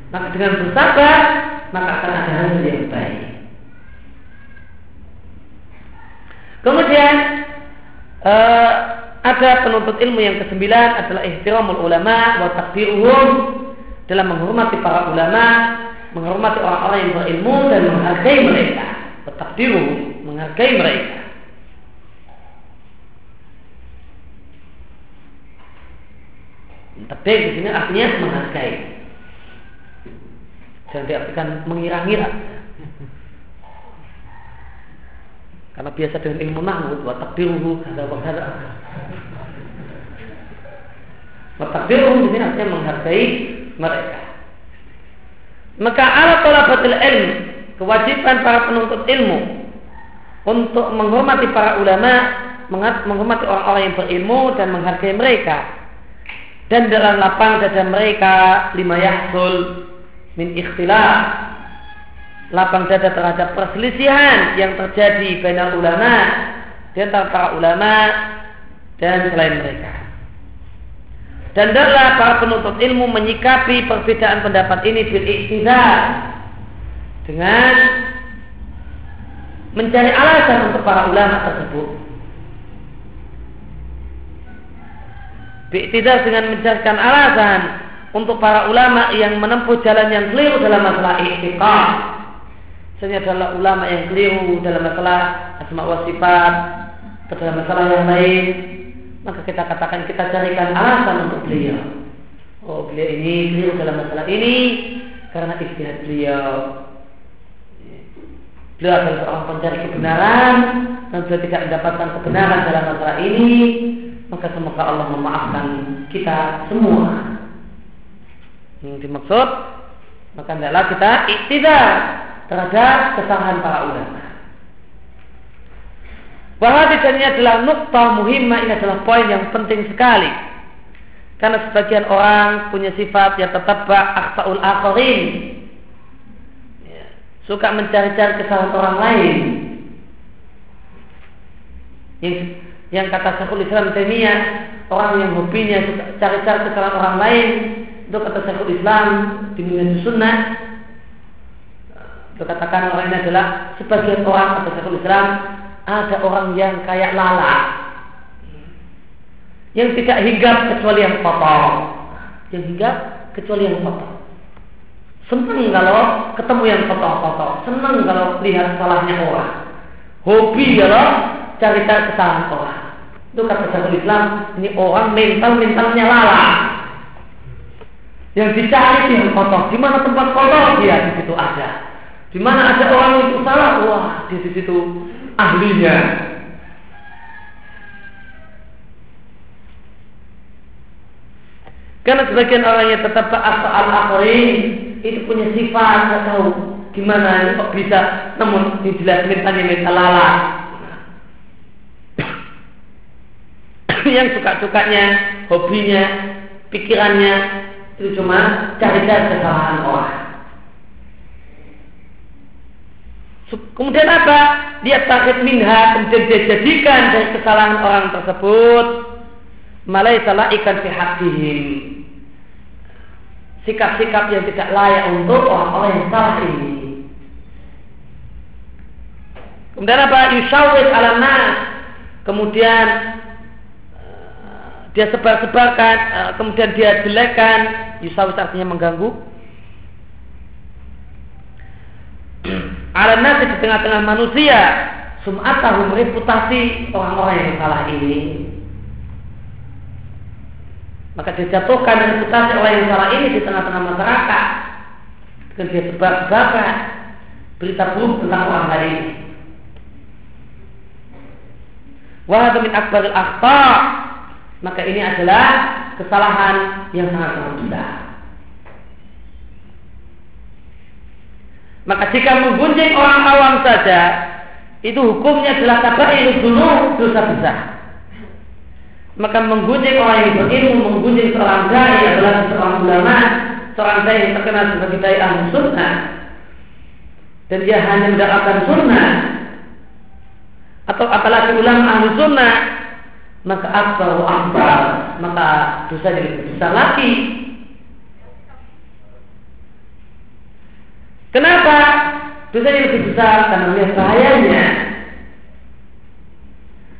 Maka dengan bersabar maka akan ada hasil yang baik. Kemudian uh, ada penuntut ilmu yang kesembilan adalah ihtiramul ulama wa takdiruhum dalam menghormati para ulama, menghormati orang-orang yang berilmu dan menghargai mereka. Takdiruhum, menghargai mereka. Takdir di sini artinya menghargai. Jangan diartikan mengira-ngira. Karena biasa dengan ilmu nahwu wa takdiruhu kada wa kada. Wa takdiruhu di artinya menghargai mereka. Maka alat talabatul ilm kewajiban para penuntut ilmu untuk menghormati para ulama, menghormati orang-orang yang berilmu dan menghargai mereka. Dan dalam lapang dada mereka lima yahsul min ikhtilaf lapang dada terhadap perselisihan yang terjadi benar ulama di antara para ulama dan selain mereka. Dan adalah para penuntut ilmu menyikapi perbedaan pendapat ini bil dengan mencari alasan untuk para ulama tersebut. Biktidar dengan mencarikan alasan untuk para ulama yang menempuh jalan yang keliru dalam masalah ikhtikar Misalnya adalah ulama yang keliru dalam masalah asma wa sifat atau dalam masalah yang lain, maka kita katakan kita carikan alasan untuk beliau. Oh beliau ini keliru dalam masalah ini karena istihad beliau. Beliau adalah seorang pencari kebenaran dan beliau tidak mendapatkan kebenaran dalam masalah ini maka semoga Allah memaafkan kita semua. Yang dimaksud maka adalah kita iktidar terhadap kesalahan para ulama. Bahwa ini adalah nukta muhimma ini adalah poin yang penting sekali. Karena sebagian orang punya sifat yang tetap aksaul akhirin. Ya, suka mencari-cari kesalahan orang lain. Yang, yang kata Syekhul Islam Taimiyah, orang yang hobinya cari-cari kesalahan orang lain, itu kata Syekhul Islam di sunnah itu katakan orang ini adalah sebagian orang kata Syekhul Islam ada orang yang kayak lalat yang tidak hinggap kecuali yang kotor. Yang hinggap kecuali yang kotor. Senang kalau ketemu yang kotor-kotor. Senang kalau lihat salahnya orang. Hobi kalau cari-cari kesalahan orang. Itu kata Syekhul Islam ini orang mental mentalnya lalat yang dicari yang kotor. Di mana tempat kotor? Dia di situ ada. Di mana ada orang itu salah, wah di situ ahlinya. Karena sebagian orang yang tetap asal akhirin itu punya sifat nggak tahu gimana kok bisa namun dijelas mintanya minta lala *coughs* yang suka-sukanya hobinya pikirannya itu cuma cari-cari kesalahan orang. Kemudian apa? Dia takut minha, kemudian dia jadikan dari kesalahan orang tersebut salah ikan fihatihim. Sikap-sikap yang tidak layak untuk orang-orang yang salah ini. Kemudian apa? Yushawid ala nas. Kemudian dia sebar-sebarkan, eh, kemudian dia jelekkan, yusawis artinya mengganggu. *clears throat* Ala nasi di tengah-tengah manusia, sum'atahum reputasi orang-orang yang salah ini. Maka dijatuhkan reputasi orang yang salah ini di tengah-tengah masyarakat. Dan dia sebar-sebarkan berita buruk tentang orang lain. Wah min akbaril akhta maka ini adalah kesalahan yang sangat sangat besar. Maka jika menggunjing orang awam saja, itu hukumnya adalah kabair dulu dosa besar. Maka menggunjing orang yang berilmu, menggunjing seorang dai adalah seorang ulama, seorang dai yang terkenal sebagai dai ahli sunnah, dan dia hanya mendapatkan sunnah, atau apalagi ulama ahli sunnah maka akbar akbar maka dosa jadi lebih besar lagi kenapa? Dosa jadi lebih besar karena melihat bahayanya.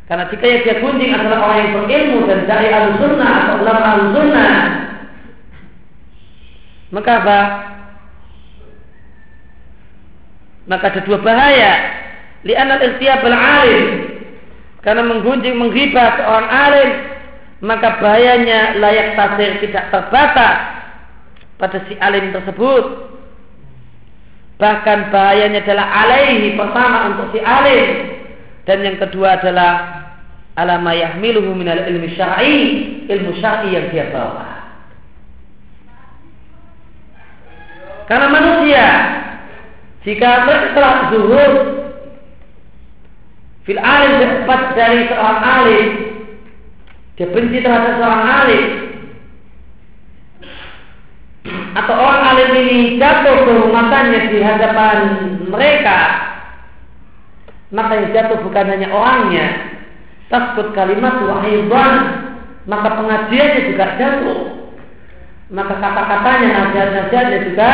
Karena jika yang dia gunjing adalah orang yang berilmu dan dari al sunnah atau ulama al sunnah maka apa? Maka ada dua bahaya. Li'anal ikhtiyab al-alim. Karena menggunjing menghibah seorang alim maka bahayanya layak tasir tidak terbatas pada si alim tersebut bahkan bahayanya adalah alaihi pertama untuk si alim. Dan yang kedua adalah alama yahmiluhu minal ilmi syar'i ilmu syar'i yang dia bawa. Karena manusia jika mereka telah zuhud Fil alim dapat dari seorang alim Dia benci terhadap seorang alim Atau orang alim ini jatuh kehormatannya di hadapan mereka Maka yang jatuh bukan hanya orangnya Takut kalimat wahidwan Maka pengajiannya juga jatuh. Maka kata-katanya nasihat-nasihatnya juga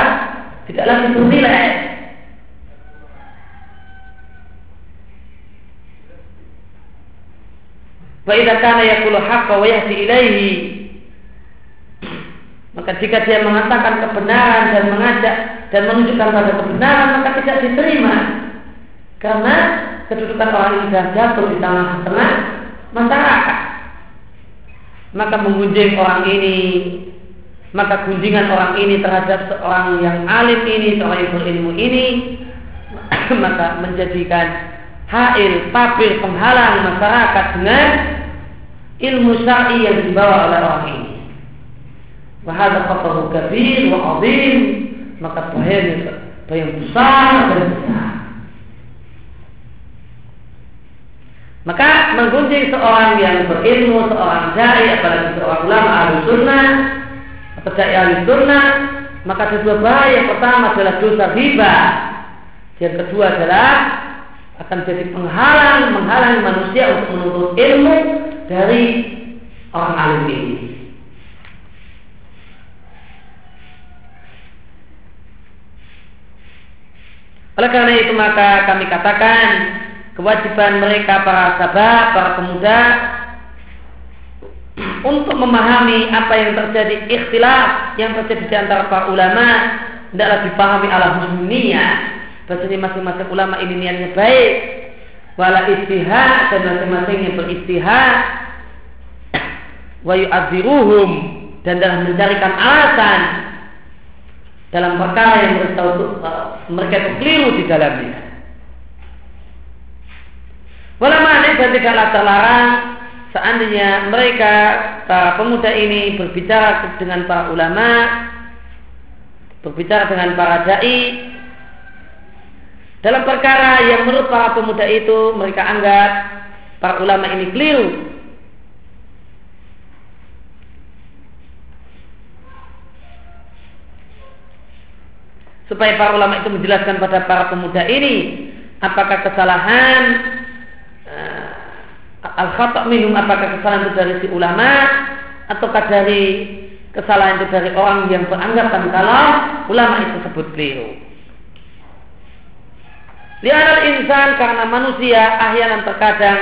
Tidak lagi bernilai. Wa idza kana yaqulu haqqa wa yahdi ilaihi maka jika dia mengatakan kebenaran dan mengajak dan menunjukkan pada kebenaran maka tidak diterima karena kedudukan orang ini sudah jatuh di tengah-tengah masyarakat maka mengunjing orang ini maka kunjingan orang ini terhadap seorang yang alim ini seorang yang berilmu ini *coughs* maka menjadikan hail, papir, penghalang masyarakat dengan ilmu syar'i yang dibawa oleh orang ini. Wahada khataru kabir wa azim maka bahayanya bahaya besar dan besar. Maka menggunjing seorang yang berilmu, seorang jari, apalagi seorang ulama ahli sunnah jari ahli sunnah, maka ada dua bahaya. Pertama adalah dosa riba. Yang kedua adalah akan jadi penghalang, menghalangi manusia untuk menuntut ilmu dari orang alim ini. Oleh karena itu maka kami katakan kewajiban mereka para sahabat, para pemuda untuk memahami apa yang terjadi ikhtilaf yang terjadi di antara para ulama tidaklah dipahami ala husniyah bahasanya masing-masing ulama ini niatnya baik wala istihad dan masing-masingnya beristihad. Wa yu'adziruhum dan dalam mencarikan alasan dalam perkara yang mereka itu, mereka itu keliru di dalamnya. Ulama dan tidaklah terlarang seandainya mereka para pemuda ini berbicara dengan para ulama, berbicara dengan para dai dalam perkara yang menurut para pemuda itu mereka anggap para ulama ini keliru supaya para ulama itu menjelaskan pada para pemuda ini apakah kesalahan uh, al khata minum apakah kesalahan itu dari si ulama ataukah dari kesalahan itu dari orang yang beranggapan kalau ulama itu sebut keliru. Lihat insan karena manusia ahyanan terkadang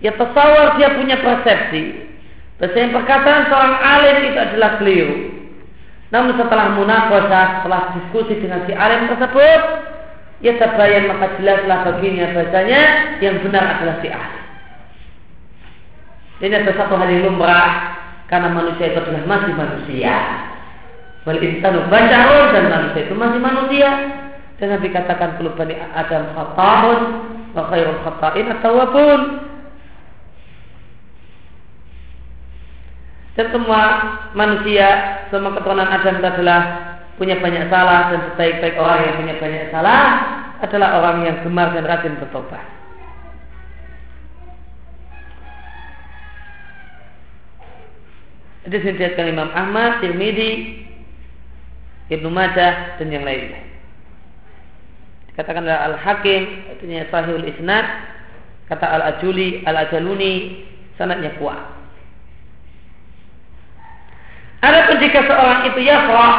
ya tasawur dia punya persepsi. Bahasa perkataan seorang alim itu adalah keliru. Namun setelah munakosah, setelah diskusi dengan si alim tersebut, ya terbayang maka jelaslah baginya bahasanya yang benar adalah si alim. Ini ada satu hal yang lumrah karena manusia itu adalah masih manusia. Wal insanu bacarun dan manusia itu masih manusia. Dan Nabi katakan bani Adam khata'un wa khairul khata'in atawabun. Dan semua manusia, semua keturunan Adam adalah punya banyak salah dan sebaik-baik orang yang punya banyak salah adalah orang yang gemar dan rajin bertobat. Itu disebutkan Imam Ahmad, Tirmidzi, Ibnu Majah dan yang lainnya. Dikatakan Al-Hakim, artinya Sahihul Isnad, kata Al-Ajuli, Al-Ajaluni, sanadnya kuat. Adapun jika seorang itu yafrah,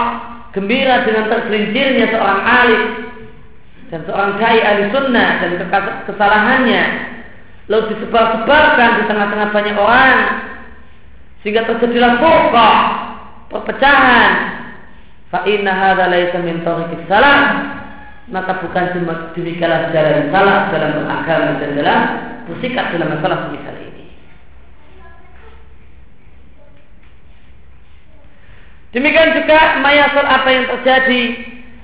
gembira dengan tergelincirnya seorang alim dan seorang dai ahli sunnah dan kesalahannya lalu disebar-sebarkan di tengah-tengah banyak orang sehingga terjadilah pokok perpecahan. Fa inna hadza laisa min salam maka bukan demikianlah jalan salah dalam beragama dan dalam bersikap dalam masalah semisal ini Demikian juga mayasal apa yang terjadi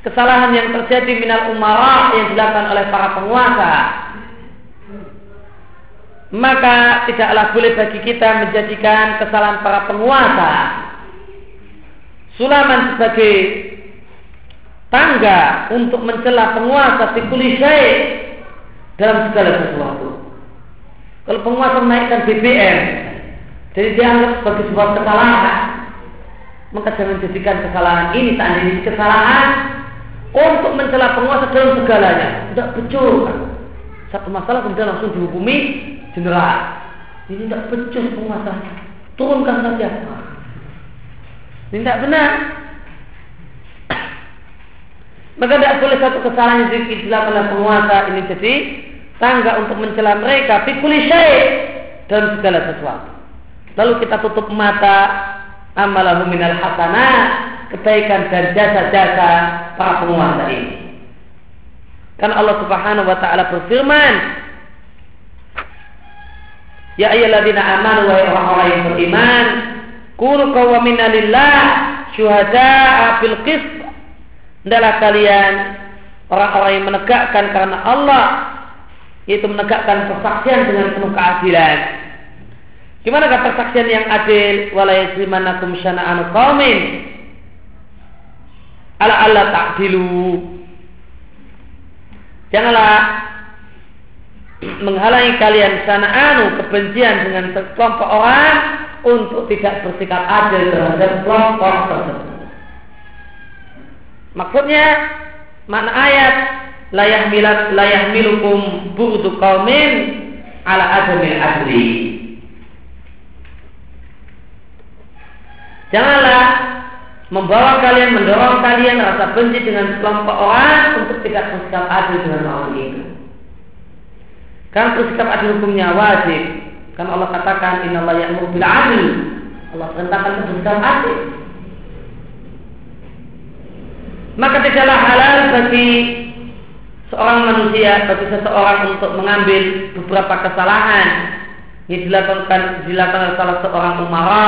kesalahan yang terjadi minal umara yang dilakukan oleh para penguasa. Maka tidaklah boleh bagi kita menjadikan kesalahan para penguasa. Sulaman sebagai tangga untuk mencela penguasa di kulisai dalam segala sesuatu. Kalau penguasa menaikkan BBM, jadi dianggap sebagai sebuah kesalahan, maka jangan jadikan kesalahan ini tanda ini kesalahan untuk mencela penguasa dalam segalanya. Tidak betul. Satu masalah kemudian langsung dihukumi general. Ini tidak betul penguasa. Turunkan saja. Ini tidak benar. Maka tidak boleh satu kesalahan yang dilakukan oleh penguasa ini jadi tangga untuk mencela mereka. Pikuli dalam segala sesuatu. Lalu kita tutup mata amalahu minal hasanah kebaikan dan jasa-jasa para penguasa ini. Kan Allah Subhanahu wa taala berfirman, Ya ayyuhalladzina amanu wa orang-orang yang beriman, kunu qawamina lillah syuhada'a bil qist. Hendaklah kalian orang-orang yang menegakkan karena Allah yaitu menegakkan persaksian dengan penuh keadilan Gimana kata persaksian yang adil? Wala yajrimanakum syana'anu qaumin ala Allah ta'dilu. Janganlah menghalangi kalian sana'anu kebencian dengan sekelompok orang untuk tidak bersikap adil terhadap kelompok tersebut. Maksudnya makna ayat layah milat layah milukum burdu kaumin ala adamil adli. Janganlah membawa kalian, mendorong kalian rasa benci dengan kelompok orang untuk tidak bersikap adil dengan orang itu. Karena bersikap adil hukumnya wajib. Karena Allah katakan Inna Allah ya'mur bil adil. Allah perintahkan untuk bersikap adil. Maka tidaklah halal bagi seorang manusia, bagi seseorang untuk mengambil beberapa kesalahan yang dilakukan dilakukan salah seorang umara,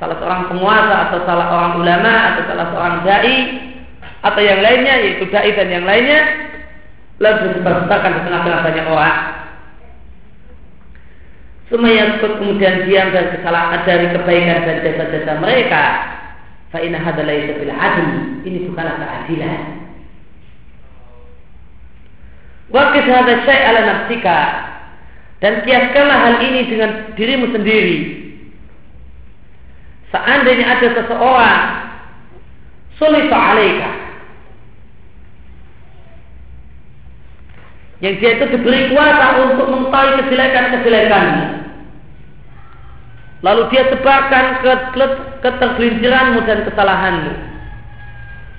salah seorang penguasa atau salah seorang ulama atau salah seorang dai atau yang lainnya yaitu dai dan yang lainnya lalu disebarkan di tengah-tengah banyak orang. Semuanya kemudian diam dari kesalahan dari kebaikan dan jasa-jasa mereka. Fa'inna hadalai bil adil. Ini bukanlah keadilan. Wakil hada syai' ala nafsika dan kiaskanlah hal ini dengan dirimu sendiri. Seandainya ada seseorang sulit alaika yang dia itu diberi kuasa untuk mengetahui kejelekan-kejelekanmu. Lalu dia sebarkan ketergelinciranmu dan kesalahanmu.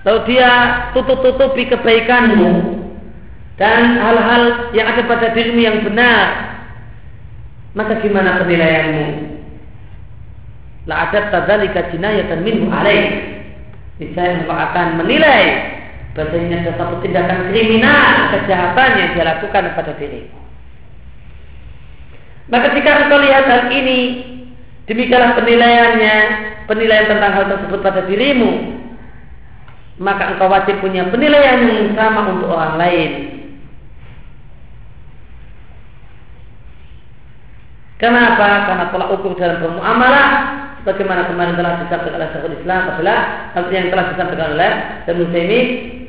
Lalu dia tutup-tutupi kebaikanmu dan hal-hal yang ada pada dirimu yang benar. Maka gimana penilaianmu? La adat tadzalika jinayatan minhu alaih. Niscaya engkau akan menilai Bahasanya ada satu tindakan kriminal, kejahatan yang dia lakukan kepada diri. Maka jika engkau lihat hal ini, demikianlah penilaiannya, penilaian tentang hal tersebut pada dirimu, maka engkau wajib punya penilaian yang sama untuk orang lain. Kenapa? Karena telah ukur dalam bermuamalah Bagaimana kemarin telah disampaikan oleh Syekhul Islam adalah hal yang telah disampaikan oleh dan ini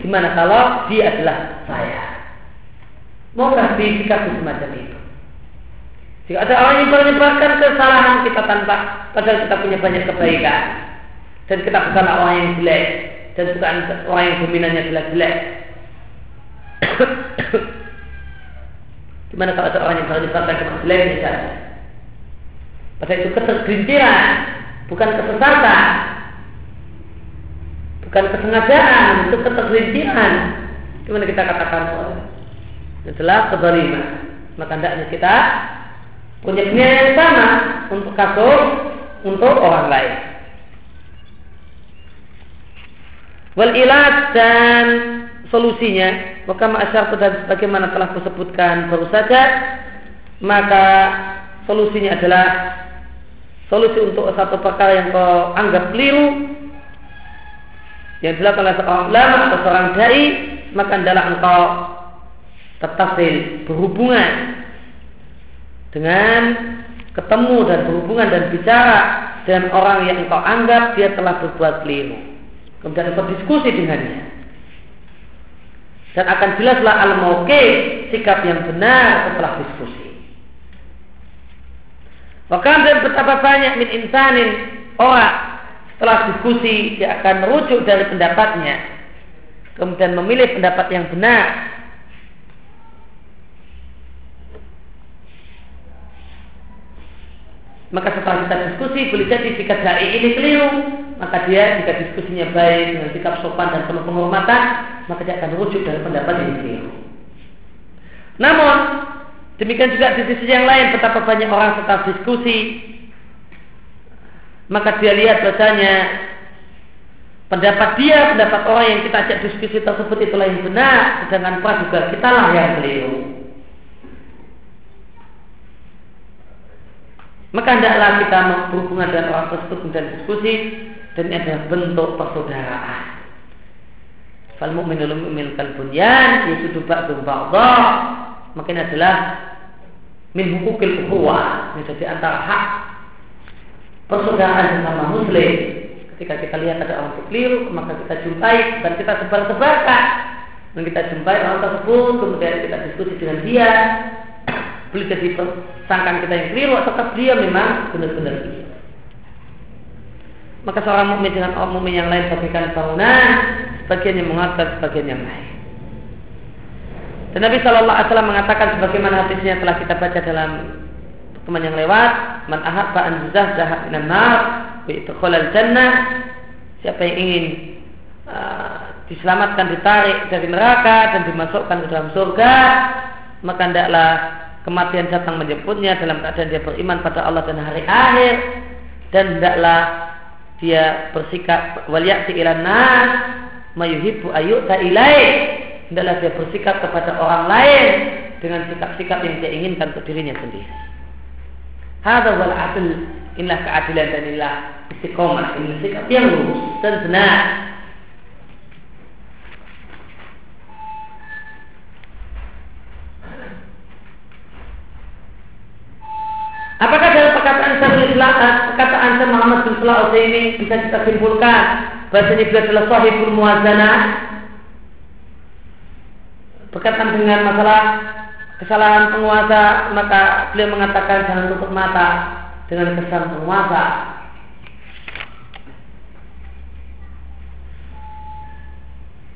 gimana kalau dia adalah saya? Maukah disikapi semacam itu? Jika ada orang yang menyebarkan kesalahan kita tanpa padahal kita punya banyak kebaikan dan kita bukan orang yang jelek dan bukan orang yang dominannya jelek-jelek. *coughs* Gimana kalau ada orang yang menyebarkan jelek saja? Pada itu ketergelinciran bukan kesesatan, bukan kesengajaan, itu ketergelinciran. Gimana kita katakan adalah kezaliman. Maka hendaknya kita punya penilaian yang sama untuk kasus untuk orang lain. Wal ilat dan solusinya maka ma'asyar dan sebagaimana telah kusebutkan baru saja maka solusinya adalah solusi untuk satu perkara yang kau anggap keliru yang dilakukan oleh seorang ulama atau seorang dai maka adalah engkau tetasil berhubungan dengan ketemu dan berhubungan dan bicara dengan orang yang engkau anggap dia telah berbuat keliru. Kemudian engkau diskusi dengannya. Dan akan jelaslah al sikap yang benar setelah diskusi maka dan betapa banyak min insanin orang setelah diskusi dia akan merujuk dari pendapatnya kemudian memilih pendapat yang benar. Maka setelah kita diskusi boleh jadi jika dai ini keliru. Maka dia jika diskusinya baik dengan sikap sopan dan penuh penghormatan maka dia akan merujuk dari pendapat yang keliru. Namun Demikian juga di sisi yang lain betapa banyak orang setelah diskusi maka dia lihat bahasanya pendapat dia, pendapat orang yang kita ajak diskusi tersebut itulah yang benar, sedangkan juga kita lah yang keliru. Maka hendaklah kita berhubungan dengan orang tersebut dan diskusi dan ini adalah bentuk persaudaraan. Fal mu'minul mu'min kal bunyan yasudu ba'du ba'dha maka adalah min hukukil ukhuwah. Antara hak persaudaraan sesama muslim. Ketika kita lihat ada orang keliru, maka kita jumpai dan kita sebar-sebarkan. Dan kita jumpai orang tersebut, kemudian kita diskusi dengan dia. Boleh jadi sangkan kita yang keliru atau dia memang benar-benar keliru. Maka seorang mukmin dengan orang mukmin yang lain bagaikan bangunan, sebagian yang mengatas, sebagian yang lain. Dan Nabi Shallallahu Alaihi Wasallam mengatakan sebagaimana hadisnya telah kita baca dalam pertemuan yang lewat, man ahabba an jannah. Siapa yang ingin uh, diselamatkan ditarik dari neraka dan dimasukkan ke dalam surga, maka hendaklah kematian datang menjemputnya dalam keadaan dia beriman pada Allah dan hari akhir dan hendaklah dia bersikap waliyati ilan nas mayuhibbu ayyuta ilaih hendaklah dia bersikap kepada orang lain dengan sikap-sikap yang dia inginkan untuk dirinya sendiri. Hada wal adil inilah keadilan dan inilah istiqomah ini sikap yang lurus dan benar. Apakah dalam perkataan Islam, perkataan Syekh Muhammad bin Salah ini bisa kita simpulkan bahasanya beliau adalah sahibul muazanah berkaitan dengan masalah kesalahan penguasa maka beliau mengatakan jangan tutup mata dengan kesalahan penguasa.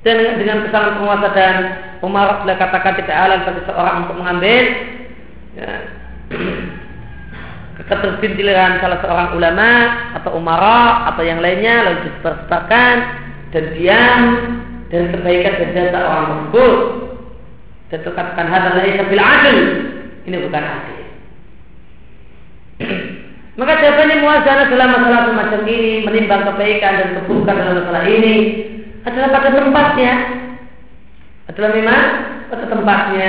Dan dengan kesalahan penguasa dan Umar beliau katakan tidak halal bagi seorang untuk mengambil ya, *clears throat* keterbintilan salah seorang ulama atau umara atau yang lainnya lalu disebarkan dan diam dan kebaikan jasa orang tersebut dan katakan hadal laisa bil adil. Ini bukan adil. *clears throat* Maka jawabannya muazana dalam masalah semacam ini menimbang kebaikan dan keburukan dalam masalah ini adalah pada tempatnya. Adalah memang pada tempatnya.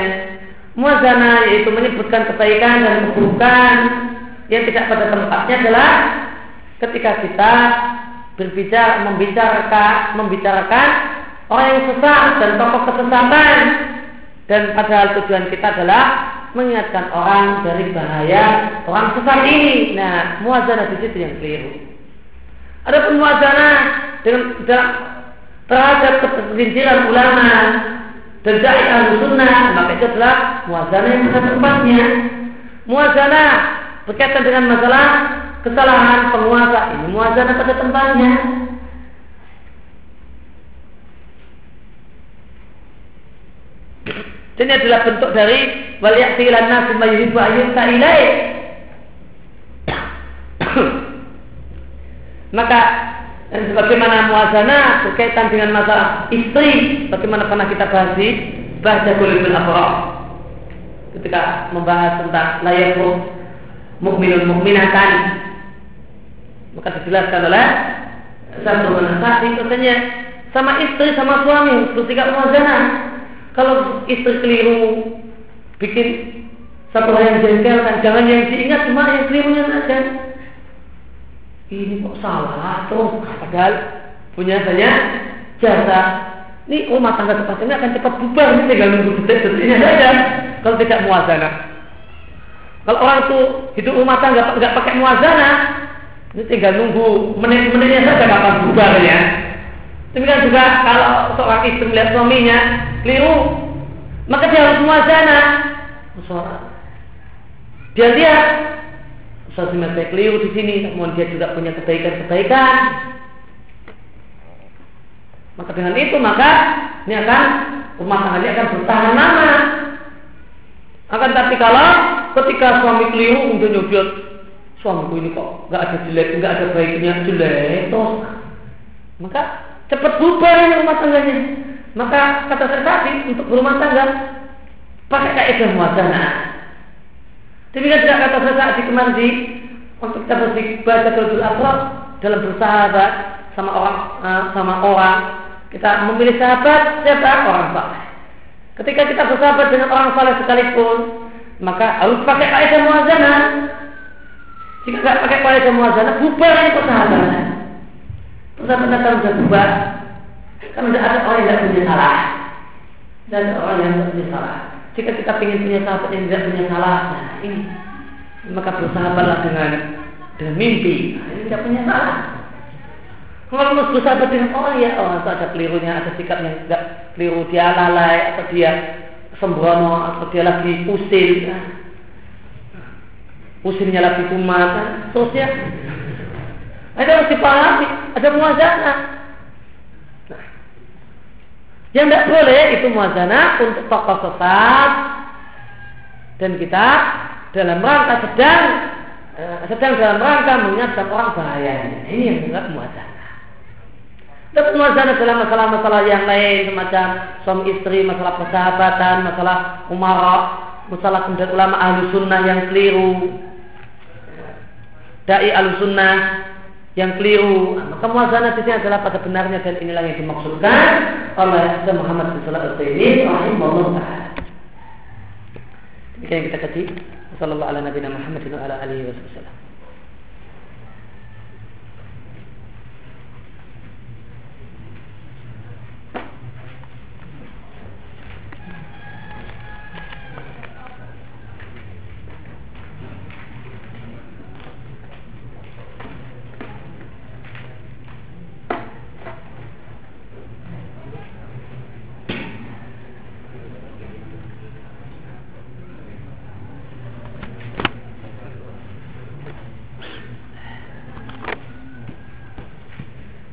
Muazana yaitu menyebutkan kebaikan dan keburukan yang tidak pada tempatnya adalah ketika kita berbicara membicarakan membicarakan orang yang sesat dan tokoh kesesatan dan padahal tujuan kita adalah mengingatkan orang dari bahaya orang sesat ini. Nah, muazana di situ yang keliru. Ada pun muazana dengan terhadap ketergelinciran ulama dan ahlu sunnah maka itu adalah muazana yang pada tempatnya. Muazana berkaitan dengan masalah kesalahan penguasa ini muazana pada tempatnya. Dan ini adalah bentuk dari waliyati ilan nasi mayuhibu ayyuta ilaih. *coughs* Maka dan sebagaimana muazana berkaitan dengan masalah istri, bagaimana pernah kita bahas di bahasa kulibul akhra ketika membahas tentang layaku mukminun mukminatan maka dijelaskan oleh satu menasihati katanya sama istri sama suami bersikap muazana kalau istri keliru bikin satu hal yang jengkel kan jangan yang diingat cuma yang kelirunya saja. Ini kok salah tuh padahal punya banyak jasa. Ini rumah tangga cepat ini akan cepat bubar ini tinggal nunggu detik-detiknya saja kalau tidak muazana. Kalau orang tuh hidup rumah tangga nggak pakai muazana, ini tinggal nunggu menit-menitnya saja kapan bubarnya. Demikian juga kalau seorang istri melihat suaminya keliru, maka dia harus muazana. Dia lihat suami saya keliru di sini, namun dia juga punya kebaikan-kebaikan. Maka dengan itu maka ini akan rumah tangga dia akan bertahan lama. Akan tapi kalau ketika suami keliru untuk nyubiot suamiku ini kok nggak ada jelek, nggak ada baiknya jelek, terus maka cepat bubar rumah tangganya. Maka kata saya tadi untuk berumah tangga pakai kaidah muazana. Demikian tidak kata saya tadi kemarin di untuk kita baca Qulul Afrad dalam bersahabat sama orang uh, sama orang kita memilih sahabat siapa orang saleh. Ketika kita bersahabat dengan orang saleh sekalipun, maka harus pakai kaidah muazana. Jika tidak pakai kaidah muazana, bubar ini persahabatan. Persahabatan akan sudah bubar. Karena tidak ada orang yang tidak punya salah dan orang yang tidak punya salah. Jika kita ingin punya sahabat yang tidak punya salah, nah ini maka bersahabatlah dengan dan mimpi. Nah, ini tidak punya salah. Kalau mus bersahabat dengan orang ya, oh itu ada kelirunya, ada sikap yang tidak keliru, dia lalai atau dia sembrono atau dia lagi usil, nah, usilnya lagi kumat, nah, terusnya. Ada harus dipahami, ada muazana. Nah, yang tidak boleh itu muazana untuk tokoh sesat dan kita dalam rangka sedang uh, sedang dalam rangka mengingatkan orang bahayanya. Ini yang bukan muazana. Tapi muazana dalam masalah-masalah yang lain semacam suami istri, masalah persahabatan, masalah umara, masalah kemudian ulama ahlu sunnah yang keliru, dai ahlu sunnah yang keliru. Maka muazana di sini adalah pada benarnya dan inilah yang dimaksudkan oleh Muhammad bin Salah al-Utsaimin rahimahullah yang kita kaji. Sallallahu ala nabiyina wasallam.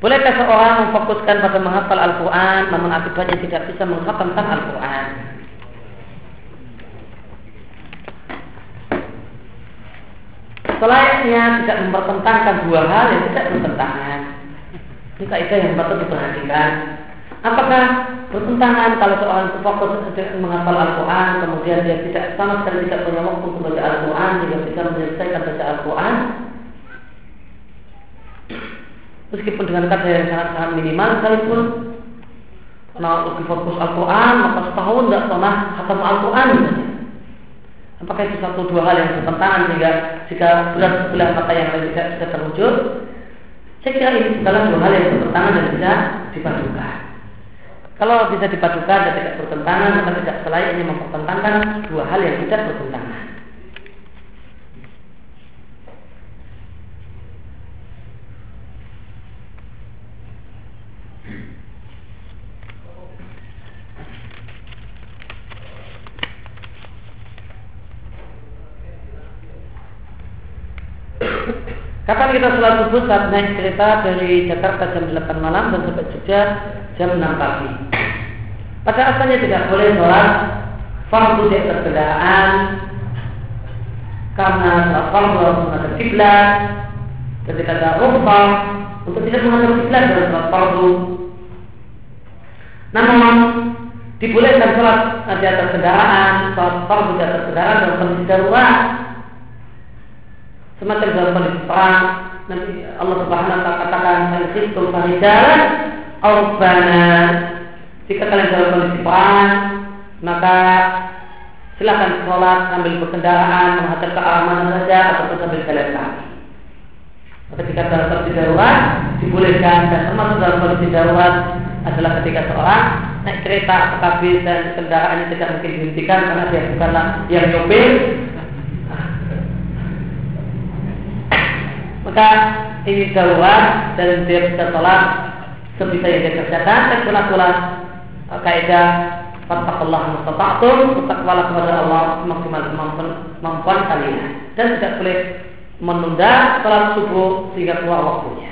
Bolehkah seorang memfokuskan pada menghafal Al-Quran namun akibatnya tidak bisa menghatamkan Al-Quran? Selayaknya tidak mempertentangkan dua hal yang tidak bertentangan. Ini kaidah yang patut diperhatikan. Apakah bertentangan kalau seorang fokus menghafal Al-Quran kemudian dia tidak sama sekali tidak punya waktu untuk baca Al-Quran jika bisa menyelesaikan baca Al-Quran meskipun dengan kata yang sangat-sangat minimal sekalipun karena lebih fokus Al-Quran maka setahun tidak pernah khatam Al-Quran. Apakah itu satu dua hal yang bertentangan sehingga jika berat sebelah mata yang lain tidak bisa terwujud? Saya kira ini adalah dua hal yang bertentangan dan bisa dipadukan. Kalau bisa dipadukan dan tidak bertentangan maka tidak selayaknya mempertentangkan dua hal yang tidak bertentangan Kapan kita sholat subuh saat naik kereta dari Jakarta jam 8 malam dan sampai Jogja jam 6 pagi. Pada asalnya tidak boleh sholat fardu di atas kendaraan karena sholat fardu harus menghadap kiblat ketika ada rumpah untuk tidak menghadap kiblat dalam sholat fardu. Namun dibolehkan sholat di atas kendaraan, sholat fardu di atas kendaraan dalam kondisi darurat semacam kondisi perang. Nanti Allah Subhanahu wa taala katakan al-khiftum farijalan aubana jika kalian dalam kondisi perang maka silakan sholat sambil berkendaraan menghadap ke arah saja atau sambil jalan kaki. Maka jika dalam kondisi darurat dibolehkan. Dan termasuk dalam kondisi darurat adalah ketika seorang naik kereta atau bis dan kendaraannya tidak mungkin dihentikan karena dia bukanlah yang nyopir maka ini dan dia bisa sholat. Sebisa yang dia kerjakan dan berlakulah uh, kaidah Fattakullah mustata'tum Bertakwalah kepada Allah Maksimal kemampuan kalian. Dan tidak boleh menunda Salat subuh sehingga keluar waktunya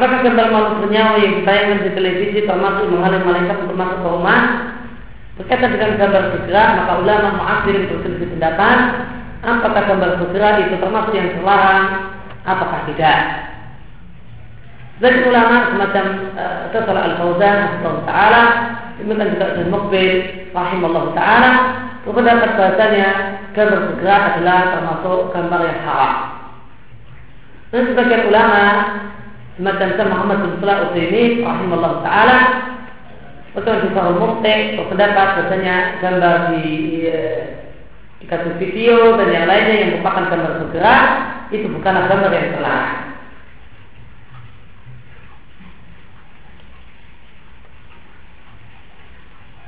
Apakah gambar makhluk bernyawa yang ditayangkan di televisi termasuk menghalang malaikat untuk masuk ke rumah? Berkaitan dengan gambar bergerak, maka ulama mu'afirin berselisih pendapat apakah gambar bergerak itu termasuk yang terlarang apakah tidak. Dan ulama semacam uh, Al-Fauzan Allah Ta'ala Demikian juga Ibn Mukbil Rahimahullah Ta'ala Berpendapat bahasanya Gambar bergerak adalah termasuk gambar yang haram Dan sebagian ulama semacam Syekh Muhammad bin Salah Utsaimin rahimahullah taala Betul di Sahih Mukti berpendapat bahasanya gambar di dikasih video dan yang lainnya yang merupakan gambar bergerak itu bukanlah gambar yang telah.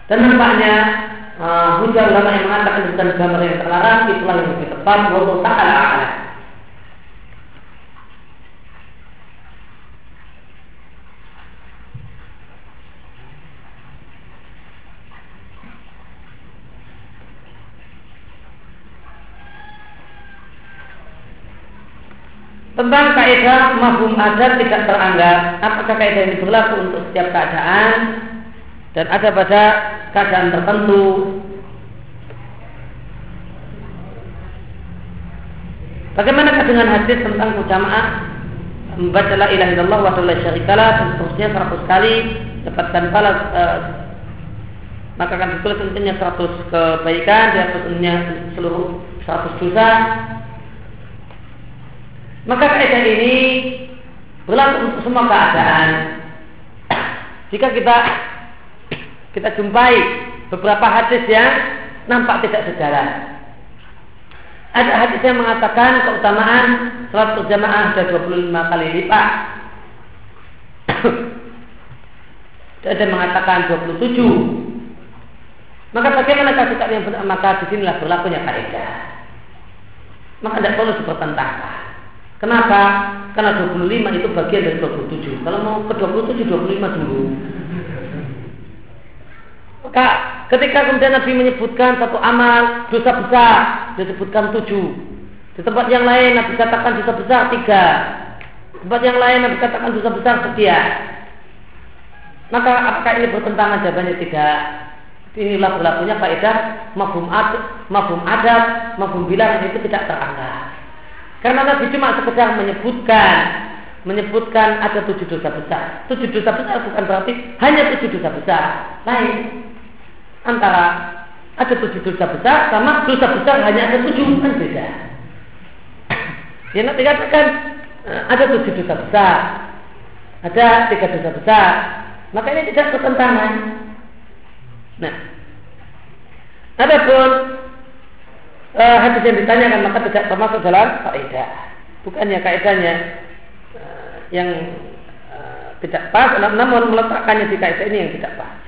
Dan nampaknya uh, hujah ulama yang mengatakan bukan gambar yang terlarang itulah yang lebih tepat. Wallahu taala Tentang kaidah mahum adat tidak teranggap. Apakah kaidah ini berlaku untuk setiap keadaan? Dan ada pada keadaan tertentu. Bagaimana dengan hadis tentang jamaah membaca la ilaha illallah wa la syarikalah dan seterusnya 100 kali dapatkan pahala uh, maka akan ditulis tentunya 100 kebaikan di atasnya seluruh 100 dosa maka kaidah ini berlaku untuk semua keadaan. Jika kita kita jumpai beberapa hadis yang nampak tidak sejalan. Ada hadis yang mengatakan keutamaan salat berjamaah ada 25 kali lipat. ada yang mengatakan 27. Maka bagaimana sikap yang benar? Maka di sinilah berlakunya kaidah. Maka tidak perlu dipertentangkan. Kenapa? Karena 25 itu bagian dari 27. Kalau mau ke 27, 25 dulu. Maka ketika kemudian Nabi menyebutkan satu amal dosa besar, disebutkan tujuh. Di tempat yang lain Nabi katakan dosa besar tiga. Di tempat yang lain Nabi katakan dosa besar sekian. Maka apakah ini bertentangan? Jawabannya tidak. Inilah berlakunya faedah mafhum adat, mafhum adat, mafhum bilang itu tidak teranggap. Karena Nabi cuma sekedar menyebutkan menyebutkan ada tujuh dosa besar. Tujuh dosa besar bukan berarti hanya tujuh dosa besar. Lain antara ada tujuh dosa besar sama dosa besar hanya ada tujuh kan beda. Ya nanti katakan eh, ada tujuh dosa besar, ada tiga dosa besar, maka ini tidak bertentangan. Nah, adapun uh, hadis yang ditanyakan maka tidak termasuk dalam kaidah. Bukannya kaidahnya uh, yang uh, tidak pas, namun meletakkannya di kaidah ini yang tidak pas.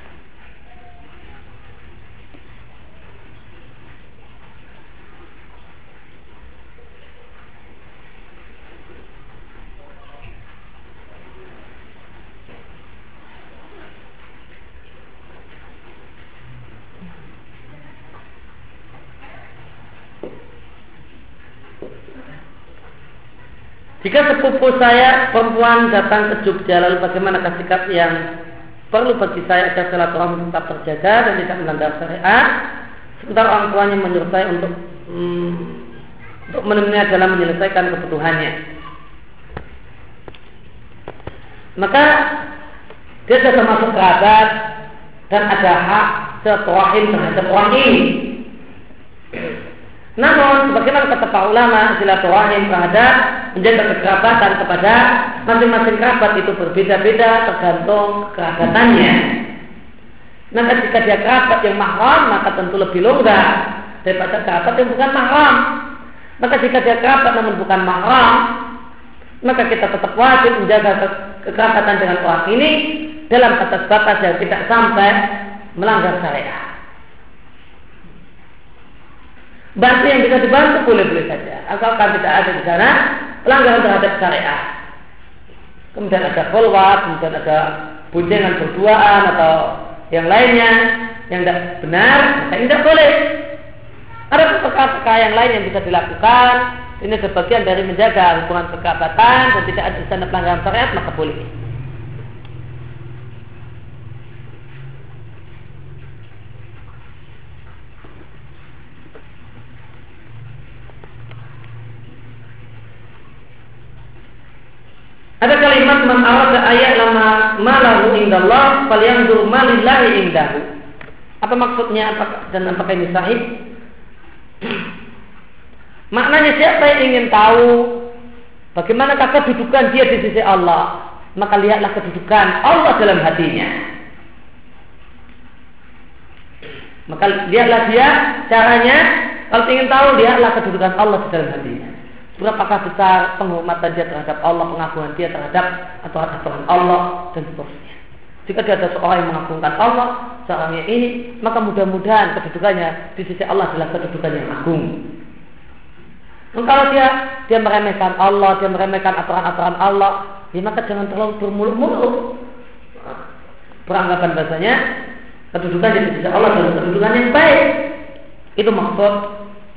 Jika sepupu saya perempuan datang ke Jogja lalu bagaimana sikap yang perlu bagi saya agar silaturahmi tetap terjaga dan tidak melanggar syariat? Sementara orang tuanya menyuruh saya untuk hmm, untuk menemani dalam menyelesaikan kebutuhannya. Maka dia sudah termasuk kerabat dan ada hak silaturahim terhadap orang ini namun, bagaimana kata para ulama, silaturahim terhadap menjaga kekerabatan kepada masing-masing kerabat itu berbeda-beda tergantung kerabatannya. Maka jika dia kerabat yang mahram, maka tentu lebih longgar daripada kerabat yang bukan mahram. Maka jika dia kerabat namun bukan mahram, maka kita tetap wajib menjaga kekerabatan dengan orang ini dalam batas-batas yang tidak sampai melanggar syariat. Bantu yang bisa dibantu boleh-boleh saja. Asalkan tidak ada di sana pelanggaran terhadap syariat. Kemudian ada follow kemudian ada boncengan berduaan atau yang lainnya yang tidak benar, maka tidak boleh. Ada perkara-perkara yang lain yang bisa dilakukan. Ini sebagian dari menjaga hubungan kekerabatan dan tidak ada di sana pelanggaran syariat, maka boleh. Ada kalimat man arada ayat lama malahu indallah falyanzur malillahi indahu. Apa maksudnya apa, dan apakah ini sahih? *clears throat* Maknanya siapa yang ingin tahu bagaimana kedudukan dia di sisi Allah, maka lihatlah kedudukan Allah dalam hatinya. Maka lihatlah dia caranya kalau ingin tahu lihatlah kedudukan Allah dalam hatinya. Berapakah besar penghormatan dia terhadap Allah, pengakuan dia terhadap aturan-aturan Allah dan seterusnya. Jika dia ada seorang yang mengagungkan Allah, seorang yang ini, maka mudah-mudahan kedudukannya di sisi Allah adalah kedudukan yang agung. Dan kalau dia dia meremehkan Allah, dia meremehkan aturan-aturan Allah, ya maka jangan terlalu bermulut-mulut. Beranggapan bahasanya kedudukan di sisi Allah adalah kedudukan yang baik. Itu maksud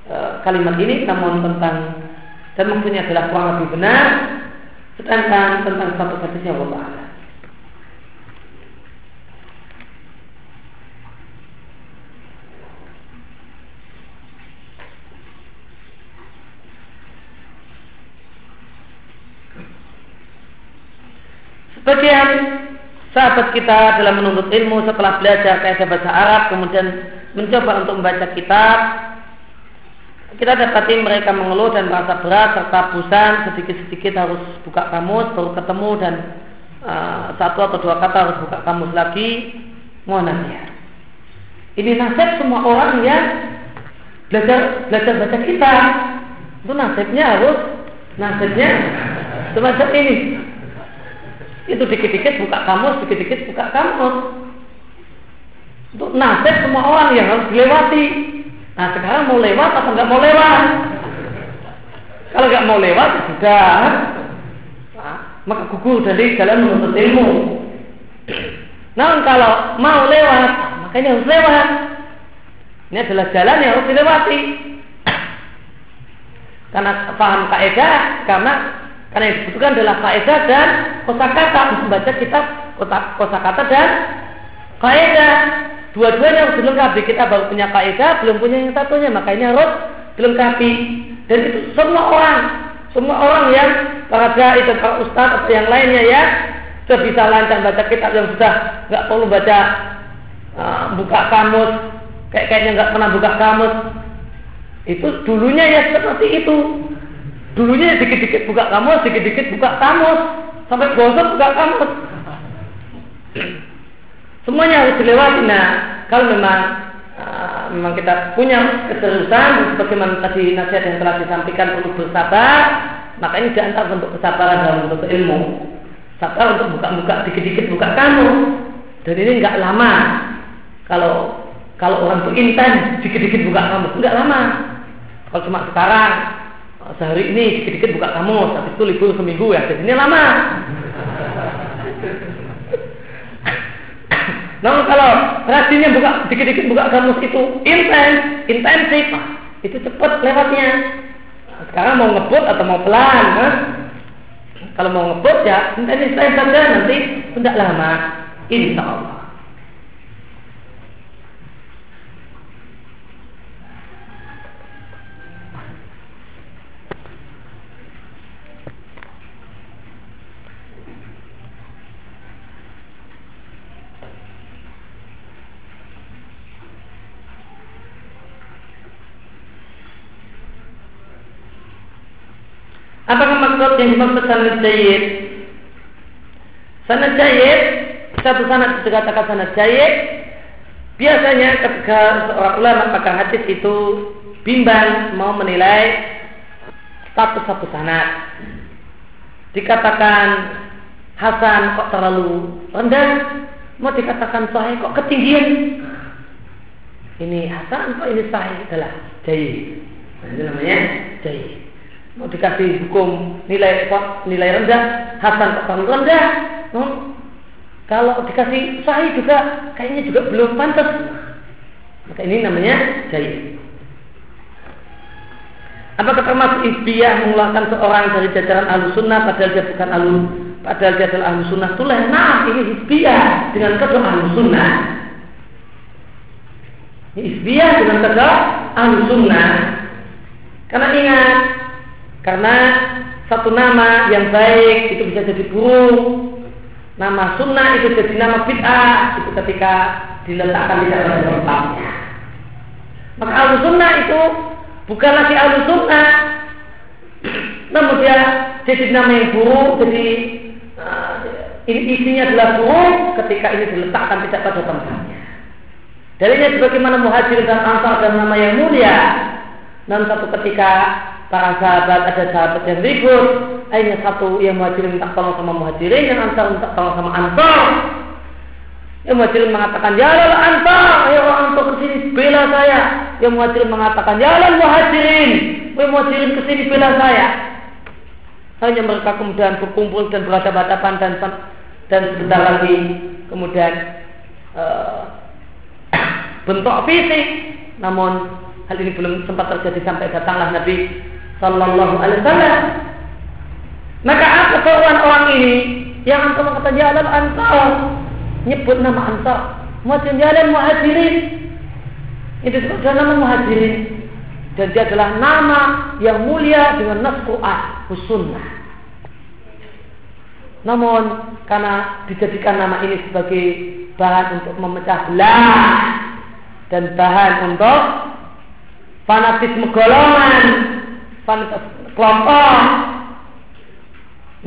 e, kalimat ini, namun tentang dan maksudnya adalah kurang lebih benar, sedangkan tentang satu hadisnya Allah Sebagian sahabat kita dalam menuntut ilmu setelah belajar kaidah bahasa Arab kemudian mencoba untuk membaca kitab kita dapati mereka mengeluh dan merasa berat serta bosan sedikit-sedikit harus buka kamus baru ketemu dan uh, satu atau dua kata harus buka kamus lagi mohon nasihat ini nasib semua orang yang belajar belajar baca kitab itu nasibnya harus nasibnya semacam ini itu dikit-dikit buka kamus, dikit-dikit buka kamus. Untuk nasib semua orang yang harus dilewati. Nah sekarang mau lewat atau nggak mau lewat? Kalau nggak mau lewat ya sudah, nah, maka gugur dari jalan menuntut ilmu. Namun kalau mau lewat, makanya harus lewat. Ini adalah jalan yang harus dilewati. Karena paham kaidah, karena karena yang dibutuhkan adalah kaidah dan kosakata membaca kitab kosakata dan kaidah. Dua-duanya harus dilengkapi. Kita baru punya kaidah, belum punya yang satunya, maka ini harus dilengkapi. Dan itu semua orang, semua orang yang para dai dan para ustaz atau yang lainnya ya sudah bisa lancar baca kitab yang sudah nggak perlu baca uh, buka kamus kayak kayaknya nggak pernah buka kamus itu dulunya ya seperti itu Dulunya dikit-dikit buka kamus, dikit-dikit buka kamus, sampai bosan buka kamus. Semuanya harus dilewati. Nah, kalau memang uh, memang kita punya keseriusan, sebagaimana tadi nasihat yang telah disampaikan untuk bersabar, maka ini diantar bentuk kesabaran dalam bentuk ilmu. Sabar untuk buka-buka dikit-dikit buka kamus. Dan ini nggak lama. Kalau kalau orang itu intens dikit-dikit buka kamus, nggak lama. Kalau cuma sekarang sehari ini dikit-dikit buka kamus, tapi itu libur seminggu ya, jadi ini lama. Namun kalau rajinnya buka dikit-dikit buka kamus itu intens, intensif, itu cepat lewatnya. Sekarang mau ngebut atau mau pelan, kan? Kalau mau ngebut ya intensif saja nanti tidak lama, insya Allah. Maksud yang dimaksud sanad jayid? Sanad jayid, satu sanad dikatakan sanad jayid, biasanya ketika seorang ulama pakar hadis itu bimbang mau menilai status satu sanad. Dikatakan Hasan kok terlalu rendah, mau dikatakan sahih kok ketinggian. Ini Hasan kok ini sahih adalah jayid. Nah, itu namanya jayid mau dikasih hukum nilai nilai rendah, Hasan kok rendah. Hmm? Kalau dikasih sahih juga kayaknya juga belum pantas. Maka ini namanya jahil. Apakah termasuk isbiyah mengeluarkan seorang dari jajaran ahlu sunnah padahal dia bukan ahlu padahal dia ahlu sunnah tuleh? Nah ini isbiyah dengan kedua ahlu sunnah. Ini isbiyah dengan kedua ahlu sunnah. Karena ingat karena satu nama yang baik itu bisa jadi buruk. Nama sunnah itu jadi nama bid'ah itu ketika diletakkan di dalam tempatnya. Maka al sunnah itu bukan lagi al sunnah, *clears throat* namun dia jadi nama yang buruk, jadi uh, isinya adalah buruk ketika ini diletakkan tidak pada tempatnya. Darinya sebagaimana muhajir dan ansar dan nama yang mulia Namun satu ketika para sahabat ada sahabat yang ribut, akhirnya satu yang muhajirin minta tolong sama muhajirin, yang ansar minta tolong sama ansar. Yang muhajirin mengatakan, ya Allah ansar, ayo ansar ke sini bela saya. Yang muhajirin mengatakan, ya Allah muhajirin, ayo muhajirin ke sini bela saya. Hanya mereka kemudian berkumpul dan berhadapan-hadapan dan dan sebentar lagi kemudian uh, *clears throat* bentuk fisik namun hal ini belum sempat terjadi sampai datanglah Nabi Sallallahu Alaihi Wasallam. Maka apa seruan orang ini yang antum kata jalan ansar nyebut nama ansar. Muhajirin jalan muhajirin. Itu disebut nama muhajirin. Dan dia adalah nama yang mulia dengan nas Quran sunnah namun karena dijadikan nama ini sebagai bahan untuk memecah belah dan bahan untuk fanatisme golongan, kelompok.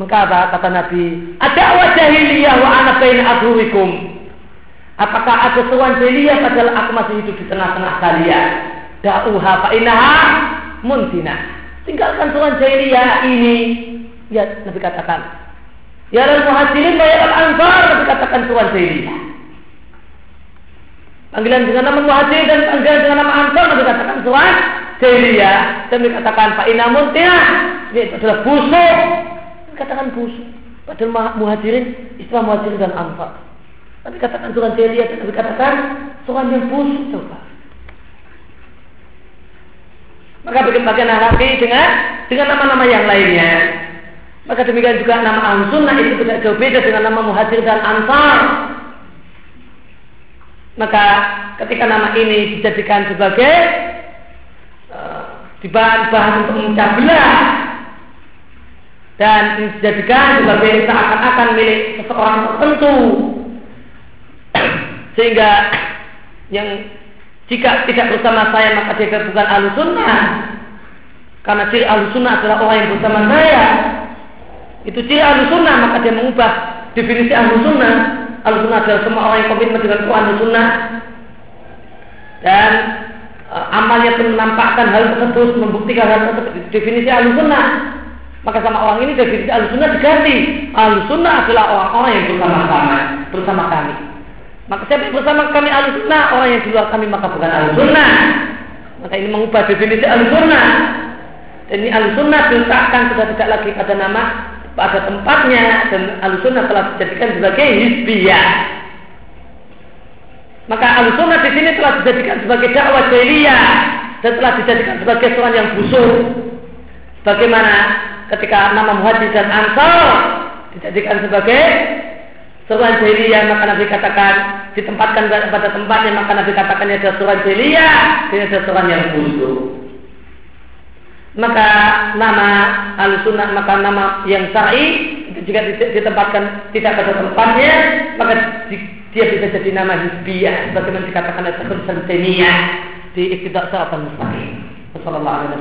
Maka apa kata Nabi? Ada wajah jahiliyah wa anak baina adhurikum. Apakah ada seruan jahiliyah padahal aku masih hidup di tengah-tengah kalian? Da'uha fa innaha muntina. Tinggalkan seruan jahiliyah ini. Ya, Nabi katakan. Ya dan muhajirin wa ya al-ansar Nabi katakan seruan jahiliyah. Panggilan dengan nama muhajir dan panggilan dengan nama ansar Nabi katakan suan jahiliyah dan dikatakan pak inamun tidak ini adalah busuk. Dikatakan busuk. Padahal muhajirin istilah muhajirin dan ansar tapi katakan suran jahiliyah dan Nabi katakan suran yang busuk coba. Maka bikin bagian lagi dengan dengan nama-nama yang lainnya. Maka demikian juga nama al-sunnah itu tidak jauh beda dengan nama muhajir dan ansar maka ketika nama ini dijadikan sebagai uh, bahan bahan untuk memecah belah. Dan dijadikan sebagai seakan-akan milik seseorang tertentu. *clears throat* Sehingga yang jika tidak bersama saya maka dia bukan alusunnah karena ciri alusunnah adalah orang yang bersama saya. Itu ciri alusunnah maka dia mengubah definisi alusunnah Al-Sunnah adalah semua orang yang komitmen dengan Quran dan Sunnah. Dan amalnya pun menampakkan hal tersebut, membuktikan hal tersebut. Definisi Al-Sunnah maka sama orang ini definisi Al-Sunnah diganti. Al-Sunnah adalah orang-orang yang bersama-sama bersama kami. Maka siapa bersama kami Al-Sunnah, orang yang di luar kami maka bukan Al-Sunnah. Maka ini mengubah definisi Al-Sunnah. Dan ini Al-Sunnah diletakkan sudah tidak lagi pada nama pada tempatnya dan alusunnah telah dijadikan sebagai hizbiyah. Maka alusunnah di sini telah dijadikan sebagai dakwah jahiliyah dan telah dijadikan sebagai seorang yang busuk. Bagaimana ketika nama muhajir dan ansar dijadikan sebagai seruan jahiliyah maka Nabi katakan ditempatkan pada tempatnya maka Nabi katakan ini adalah seruan jahiliyah ini adalah seruan yang busuk maka nama al-sunnah maka nama yang syar'i jika ditempatkan tidak pada tempatnya maka dia bisa jadi nama hizbiyah sebagaimana dikatakan oleh Syekhul Islam Taimiyah di Iqtida' Shiratal Mustaqim. Wassallallahu wa